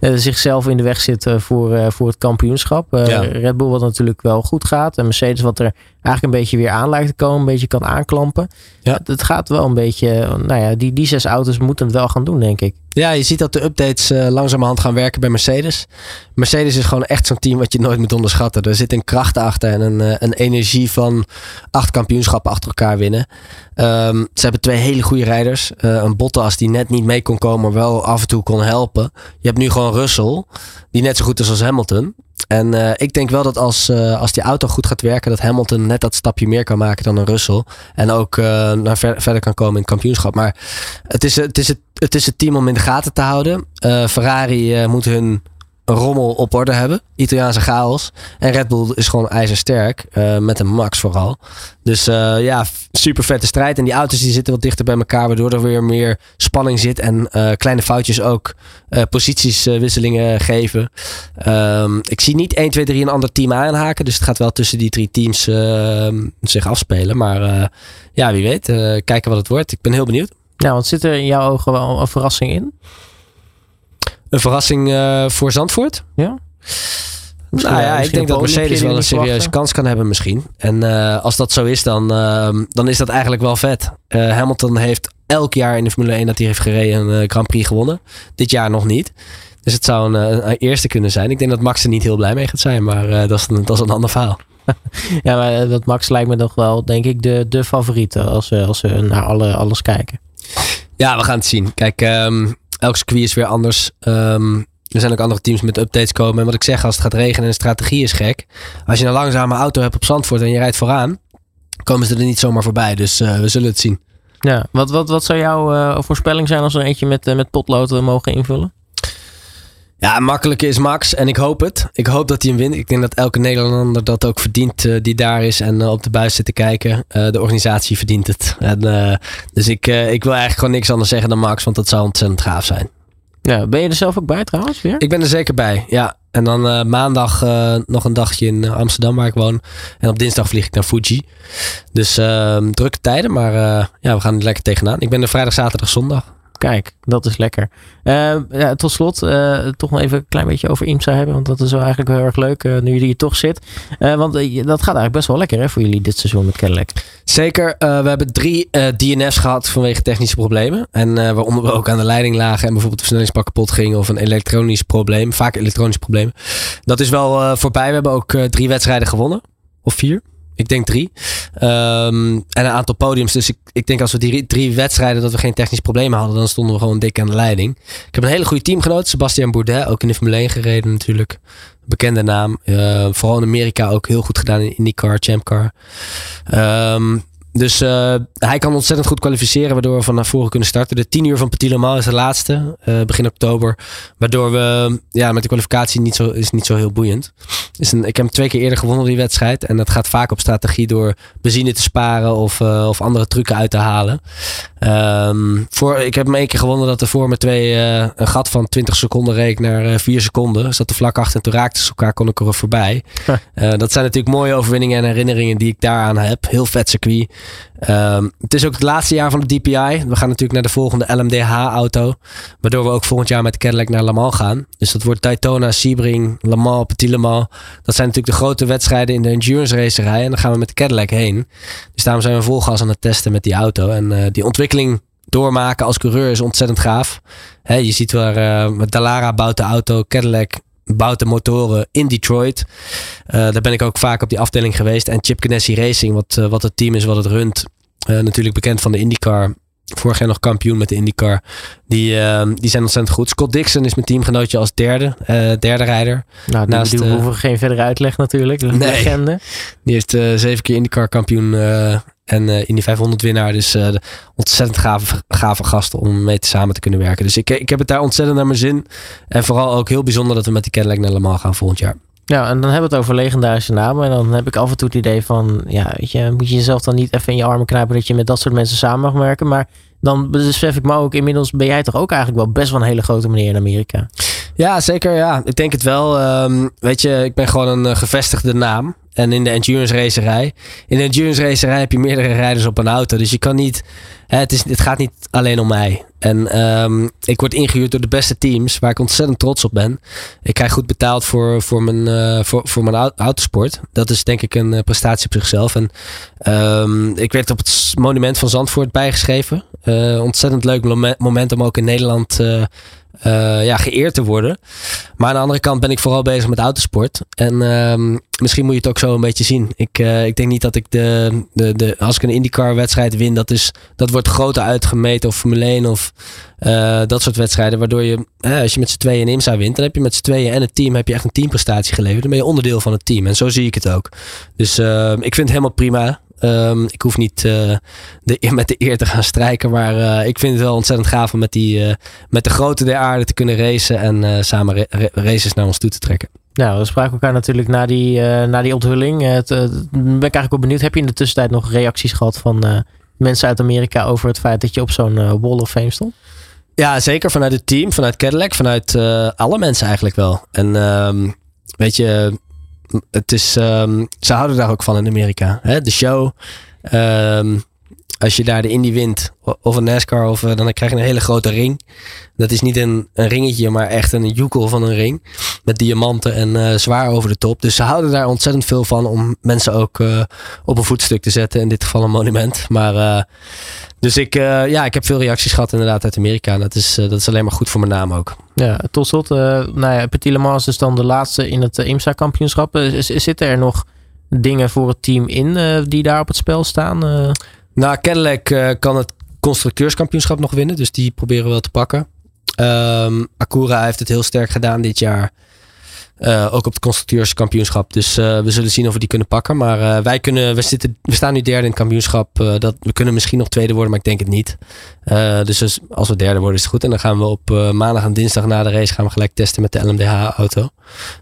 zichzelf in de weg zit voor, voor het kampioenschap. Ja. Red Bull wat natuurlijk wel goed gaat. En Mercedes wat er eigenlijk een beetje weer aan lijkt te komen. Een beetje kan aanklampen. Ja. Het gaat wel een beetje... Nou ja, die, die zes auto's moeten het wel gaan doen, denk ik. Ja, je ziet dat de updates uh, langzamerhand gaan werken bij Mercedes. Mercedes is gewoon echt zo'n team wat je nooit moet onderschatten. Er zit een kracht achter en een, uh, een energie van acht kampioenschappen achter elkaar winnen. Um, ze hebben twee hele goede rijders. Uh, een Bottas die net niet mee kon komen, maar wel af en toe kon helpen. Je hebt nu gewoon Russell, die net zo goed is als Hamilton. En uh, ik denk wel dat als, uh, als die auto goed gaat werken, dat Hamilton net dat stapje meer kan maken dan een Russell. En ook uh, naar ver, verder kan komen in het kampioenschap. Maar het is, het, is het, het is het team om in de gaten te houden. Ferrari moet hun rommel op orde hebben. Italiaanse chaos. En Red Bull is gewoon ijzersterk. Uh, met een Max vooral. Dus uh, ja, super vette strijd. En die auto's die zitten wat dichter bij elkaar. Waardoor er weer meer spanning zit. En uh, kleine foutjes ook positieswisselingen geven. Um, ik zie niet 1, 2, 3 een ander team aanhaken. Dus het gaat wel tussen die drie teams ehm, zich afspelen. Maar ja, wie weet. kijken wat het wordt. Ik ben heel benieuwd. Ja, want zit er in jouw ogen wel een verrassing in? Een verrassing uh, voor Zandvoort? Ja. Misschien, nou ja, ik denk dat Mercedes wel een serieuze kans kan hebben misschien. En uh, als dat zo is, dan, uh, dan is dat eigenlijk wel vet. Hamilton heeft elk jaar in de Formule 1 dat hij heeft gereden een Grand Prix gewonnen. Dit jaar nog niet. Dus het zou een, een, eerste kunnen zijn. Ik denk dat Max er niet heel blij mee gaat zijn, maar dat, is een, dat is een ander verhaal. ja, maar dat Max lijkt me nog wel, denk ik, de, de favoriete als, als we naar alle, alles kijken. Ja, we gaan het zien. Kijk, um, elk circuit is weer anders. Um, er zijn ook andere teams met updates komen. En wat ik zeg, als het gaat regenen en de strategie is gek. Als je een langzame auto hebt op Zandvoort en je rijdt vooraan, komen ze er niet zomaar voorbij. Dus uh, we zullen het zien. Ja, wat, wat, wat zou jouw uh, voorspelling zijn als er eentje met, uh, met potlood mogen invullen? Ja, makkelijke is Max en ik hoop het. Ik hoop dat hij hem wint. Ik denk dat elke Nederlander dat ook verdient uh, die daar is en uh, op de buis zit te kijken. Uh, de organisatie verdient het. En, dus ik, ik wil eigenlijk gewoon niks anders zeggen dan Max, want dat zou ontzettend gaaf zijn. Ja, ben je er zelf ook bij trouwens weer? Ik ben er zeker bij, ja. En dan maandag nog een dagje in Amsterdam waar ik woon. En op dinsdag vlieg ik naar Fuji. Dus ehm, drukke tijden, maar ja, we gaan er lekker tegenaan. Ik ben er vrijdag, zaterdag, zondag. Kijk, dat is lekker. Uh, ja, tot slot, uh, toch nog even een klein beetje over IMSA hebben. Want dat is wel eigenlijk heel erg leuk uh, nu jullie hier toch zit. want dat gaat eigenlijk best wel lekker hè, voor jullie dit seizoen met Cadillac. Zeker. we hebben drie DNF's gehad vanwege technische problemen. En waaronder we ook aan de leiding lagen en bijvoorbeeld de versnellingspak kapot ging. Of een elektronisch probleem. Vaak elektronisch probleem. Dat is wel voorbij. We hebben ook drie wedstrijden gewonnen. Of vier. Ik denk drie. Um, en een aantal podiums. Dus ik, ik denk als we die drie wedstrijden dat we geen technische problemen hadden, dan stonden we gewoon dik aan de leiding. Ik heb een hele goede teamgenoot, Sebastian Bourdet, ook in de Formule 1 gereden natuurlijk. Bekende naam. Uh, vooral in Amerika ook heel goed gedaan in IndyCar, Champcar. Um, dus uh, hij kan ontzettend goed kwalificeren, waardoor we van naar voren kunnen starten. De 10 uur van Petit Le Mans is de laatste, uh, begin oktober. Waardoor we, ja, met de kwalificatie niet zo, is niet zo heel boeiend. Is een, ik heb hem twee keer eerder gewonnen die wedstrijd. En dat gaat vaak op strategie door benzine te sparen of, uh, of andere trucken uit te halen. Um, voor, ik heb hem één keer gewonnen dat er voor me twee een gat van 20 seconden reek naar 4 seconden. Zat er vlak achter en toen raakten ze elkaar, kon ik er voorbij. dat zijn natuurlijk mooie overwinningen en herinneringen die ik daaraan heb. Heel vet circuit. Um, het is ook het laatste jaar van de DPI. We gaan natuurlijk naar de volgende LMDH-auto. Waardoor we ook volgend jaar met Cadillac naar Le Mans gaan. Dus dat wordt Daytona, Sebring, Le Mans, Petit Le Mans. Dat zijn natuurlijk de grote wedstrijden in de endurance racerij. En dan gaan we met Cadillac heen. Dus daarom zijn we vol gas aan het testen met die auto. En uh, die ontwikkeling doormaken als coureur is ontzettend gaaf. Je ziet waar uh, Dallara bouwt de auto, Cadillac bouwt de motoren in Detroit. Uh, daar ben ik ook vaak op die afdeling geweest. En Chip Ganassi Racing, wat, uh, wat het team is wat het runt. Uh, natuurlijk bekend van de IndyCar. Vorig jaar nog kampioen met de IndyCar. Die, die zijn ontzettend goed. Scott Dixon is mijn teamgenootje als derde, derde rijder. Nou, die, Naast, die hoeven geen verdere uitleg natuurlijk. Nee, legende. Die heeft zeven keer IndyCar kampioen En in die 500 winnaar dus ontzettend gave, gave gasten om mee te samen te kunnen werken. Dus ik, ik heb het daar ontzettend naar mijn zin. En vooral ook heel bijzonder dat we met die Cadillac naar Le gaan volgend jaar. Ja, en dan hebben we het over legendarische namen. En dan heb ik af en toe het idee van, ja, weet je, moet je jezelf dan niet even in je armen knijpen dat je met dat soort mensen samen mag werken. Maar dan besef ik me ook, inmiddels ben jij toch ook eigenlijk wel best wel een hele grote meneer in Amerika. Ja, zeker. Ja, ik denk het wel. Um, weet je, ik ben gewoon een eh, gevestigde naam. En in de endurance racerij. In de endurance racerij heb je meerdere rijders op een auto. Dus je kan niet. Het, is, het gaat niet alleen om mij. En um, ik word ingehuurd door de beste teams. Waar ik ontzettend trots op ben. Ik krijg goed betaald voor, voor, mijn, uh, voor, voor mijn autosport. Dat is denk ik een uh, prestatie op zichzelf. En um, ik werd op het monument van Zandvoort bijgeschreven. Uh, ontzettend leuk moment om ook in Nederland ja, geëerd te worden. Maar aan de andere kant ben ik vooral bezig met autosport. En uh, misschien moet je het ook zo een beetje zien. Ik, uh, ik denk niet dat ik de, de, de. Als ik een IndyCar wedstrijd win, dat, is, dat wordt groter uitgemeten. Of Formule 1 of uh, dat soort wedstrijden. Waardoor je, als je met z'n tweeën in IMSA wint, dan heb je met z'n tweeën en het team heb je echt een teamprestatie geleverd. Dan ben je onderdeel van het team. En zo zie ik het ook. Dus uh, ik vind het helemaal prima. Um, ik hoef niet uh, de, met de eer te gaan strijken. Maar uh, ik vind het wel ontzettend gaaf om met, die, uh, met de grote der aarde te kunnen racen. En samen ra races naar ons toe te trekken. Nou, we spraken elkaar natuurlijk na die, na die onthulling. Het, ben ik eigenlijk wel benieuwd. Heb je in de tussentijd nog reacties gehad van mensen uit Amerika over het feit dat je op zo'n Wall of Fame stond? Ja, zeker vanuit het team, vanuit Cadillac, vanuit alle mensen eigenlijk wel. En um, weet je, het is, um, ze houden daar ook van in Amerika. Hè? De show. Um, als je daar de Indy wint, of een NASCAR, of, uh, dan krijg je een hele grote ring. Dat is niet een, een ringetje, maar echt een joekel van een ring. Met diamanten en uh, zwaar over de top. Dus ze houden daar ontzettend veel van om mensen ook uh, op een voetstuk te zetten. In dit geval een monument. Maar dus ik, ja, ik heb veel reacties gehad inderdaad uit Amerika. En dat is, dat is alleen maar goed voor mijn naam ook. Ja, tot slot. Nou ja, Petit Le is dan de laatste in het IMSA kampioenschap. zitten er nog dingen voor het team in die daar op het spel staan? Nou, Cadillac kan het constructeurskampioenschap nog winnen. Dus die proberen we wel te pakken. Um, Acura heeft het heel sterk gedaan dit jaar. Uh, ook op het constructeurskampioenschap. Dus uh, we zullen zien of we die kunnen pakken. Maar wij kunnen, we, zitten, we staan nu derde in het kampioenschap. dat, we kunnen misschien nog tweede worden, maar ik denk het niet. dus als we derde worden is het goed. En dan gaan we op maandag en dinsdag na de race gaan we gelijk testen met de LMDH-auto.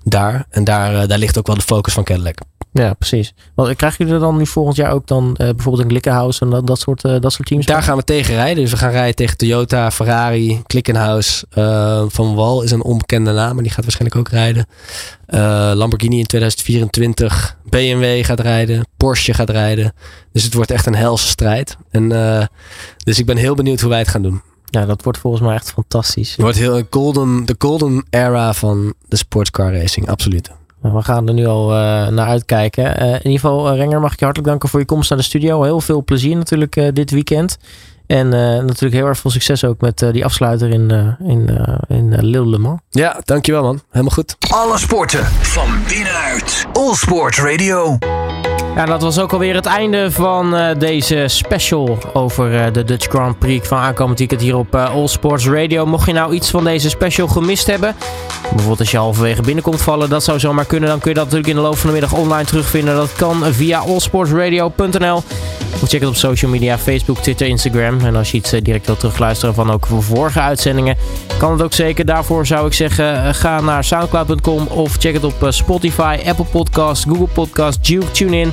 Daar. En daar, daar ligt ook wel de focus van Cadillac. Ja, precies. Want krijgen jullie er dan nu volgend jaar ook dan bijvoorbeeld een Glickenhaus en dat, dat, soort, dat soort teams? Daar gaan we tegen rijden. Dus we gaan rijden tegen Toyota, Ferrari, Glickenhaus. Van Wal is een onbekende naam, maar die gaat waarschijnlijk ook rijden. Lamborghini in 2024. BMW gaat rijden. Porsche gaat rijden. Dus het wordt echt een helse strijd. En, dus ik ben heel benieuwd hoe wij het gaan doen. Ja, dat wordt volgens mij echt fantastisch. Het wordt heel golden, de golden era van de sportscar racing, absoluut. We gaan er nu al uh, naar uitkijken. Uh, in ieder geval, Renger, mag ik je hartelijk danken voor je komst naar de studio. Heel veel plezier natuurlijk uh, dit weekend. En uh, natuurlijk heel erg veel succes ook met uh, die afsluiter in, uh, in, in Lille Le Mans. Ja, dankjewel man. Helemaal goed. Alle sporten van binnenuit. All Sport Radio. Ja, dat was ook alweer het einde van uh, deze special over uh, de Dutch Grand Prix van aankomend weekend hier op uh, All Sports Radio. Mocht je nou iets van deze special gemist hebben, bijvoorbeeld als je halverwege binnenkomt vallen, dat zou zomaar kunnen. Dan kun je dat natuurlijk in de loop van de middag online terugvinden. Dat kan via allsportsradio.nl. Of check het op social media, Facebook, Twitter, Instagram. En als je iets direct wilt terugluisteren van ook vorige uitzendingen, kan het ook zeker. Daarvoor zou ik zeggen, ga naar soundcloud.com of check het op Spotify, Apple Podcasts, Google Podcasts, Duke, TuneIn.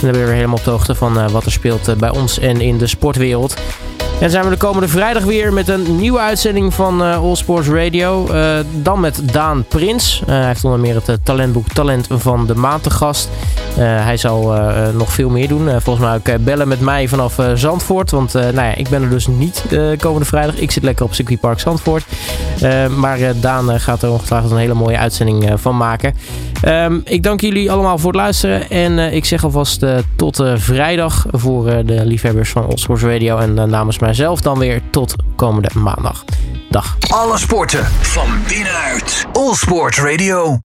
dan ben je weer helemaal op de hoogte van uh, wat er speelt uh, bij ons en in de sportwereld. En dan zijn we de komende vrijdag weer met een nieuwe uitzending van uh, All Sports Radio. dan met Daan Prins. hij heeft onder meer het talentboek Talent van de Maand te gast. hij zal nog veel meer doen. volgens mij ook bellen met mij vanaf Zandvoort. Want nou ja, ik ben er dus niet komende vrijdag. Ik zit lekker op circuitpark Zandvoort. maar Daan gaat er ongetwijfeld een hele mooie uitzending van maken. Um, ik dank jullie allemaal voor het luisteren. En ik zeg alvast tot vrijdag voor de liefhebbers van All Sports Radio. En namens mijzelf dan weer tot komende maandag. Dag. Alle sporten van binnenuit. All Sport Radio.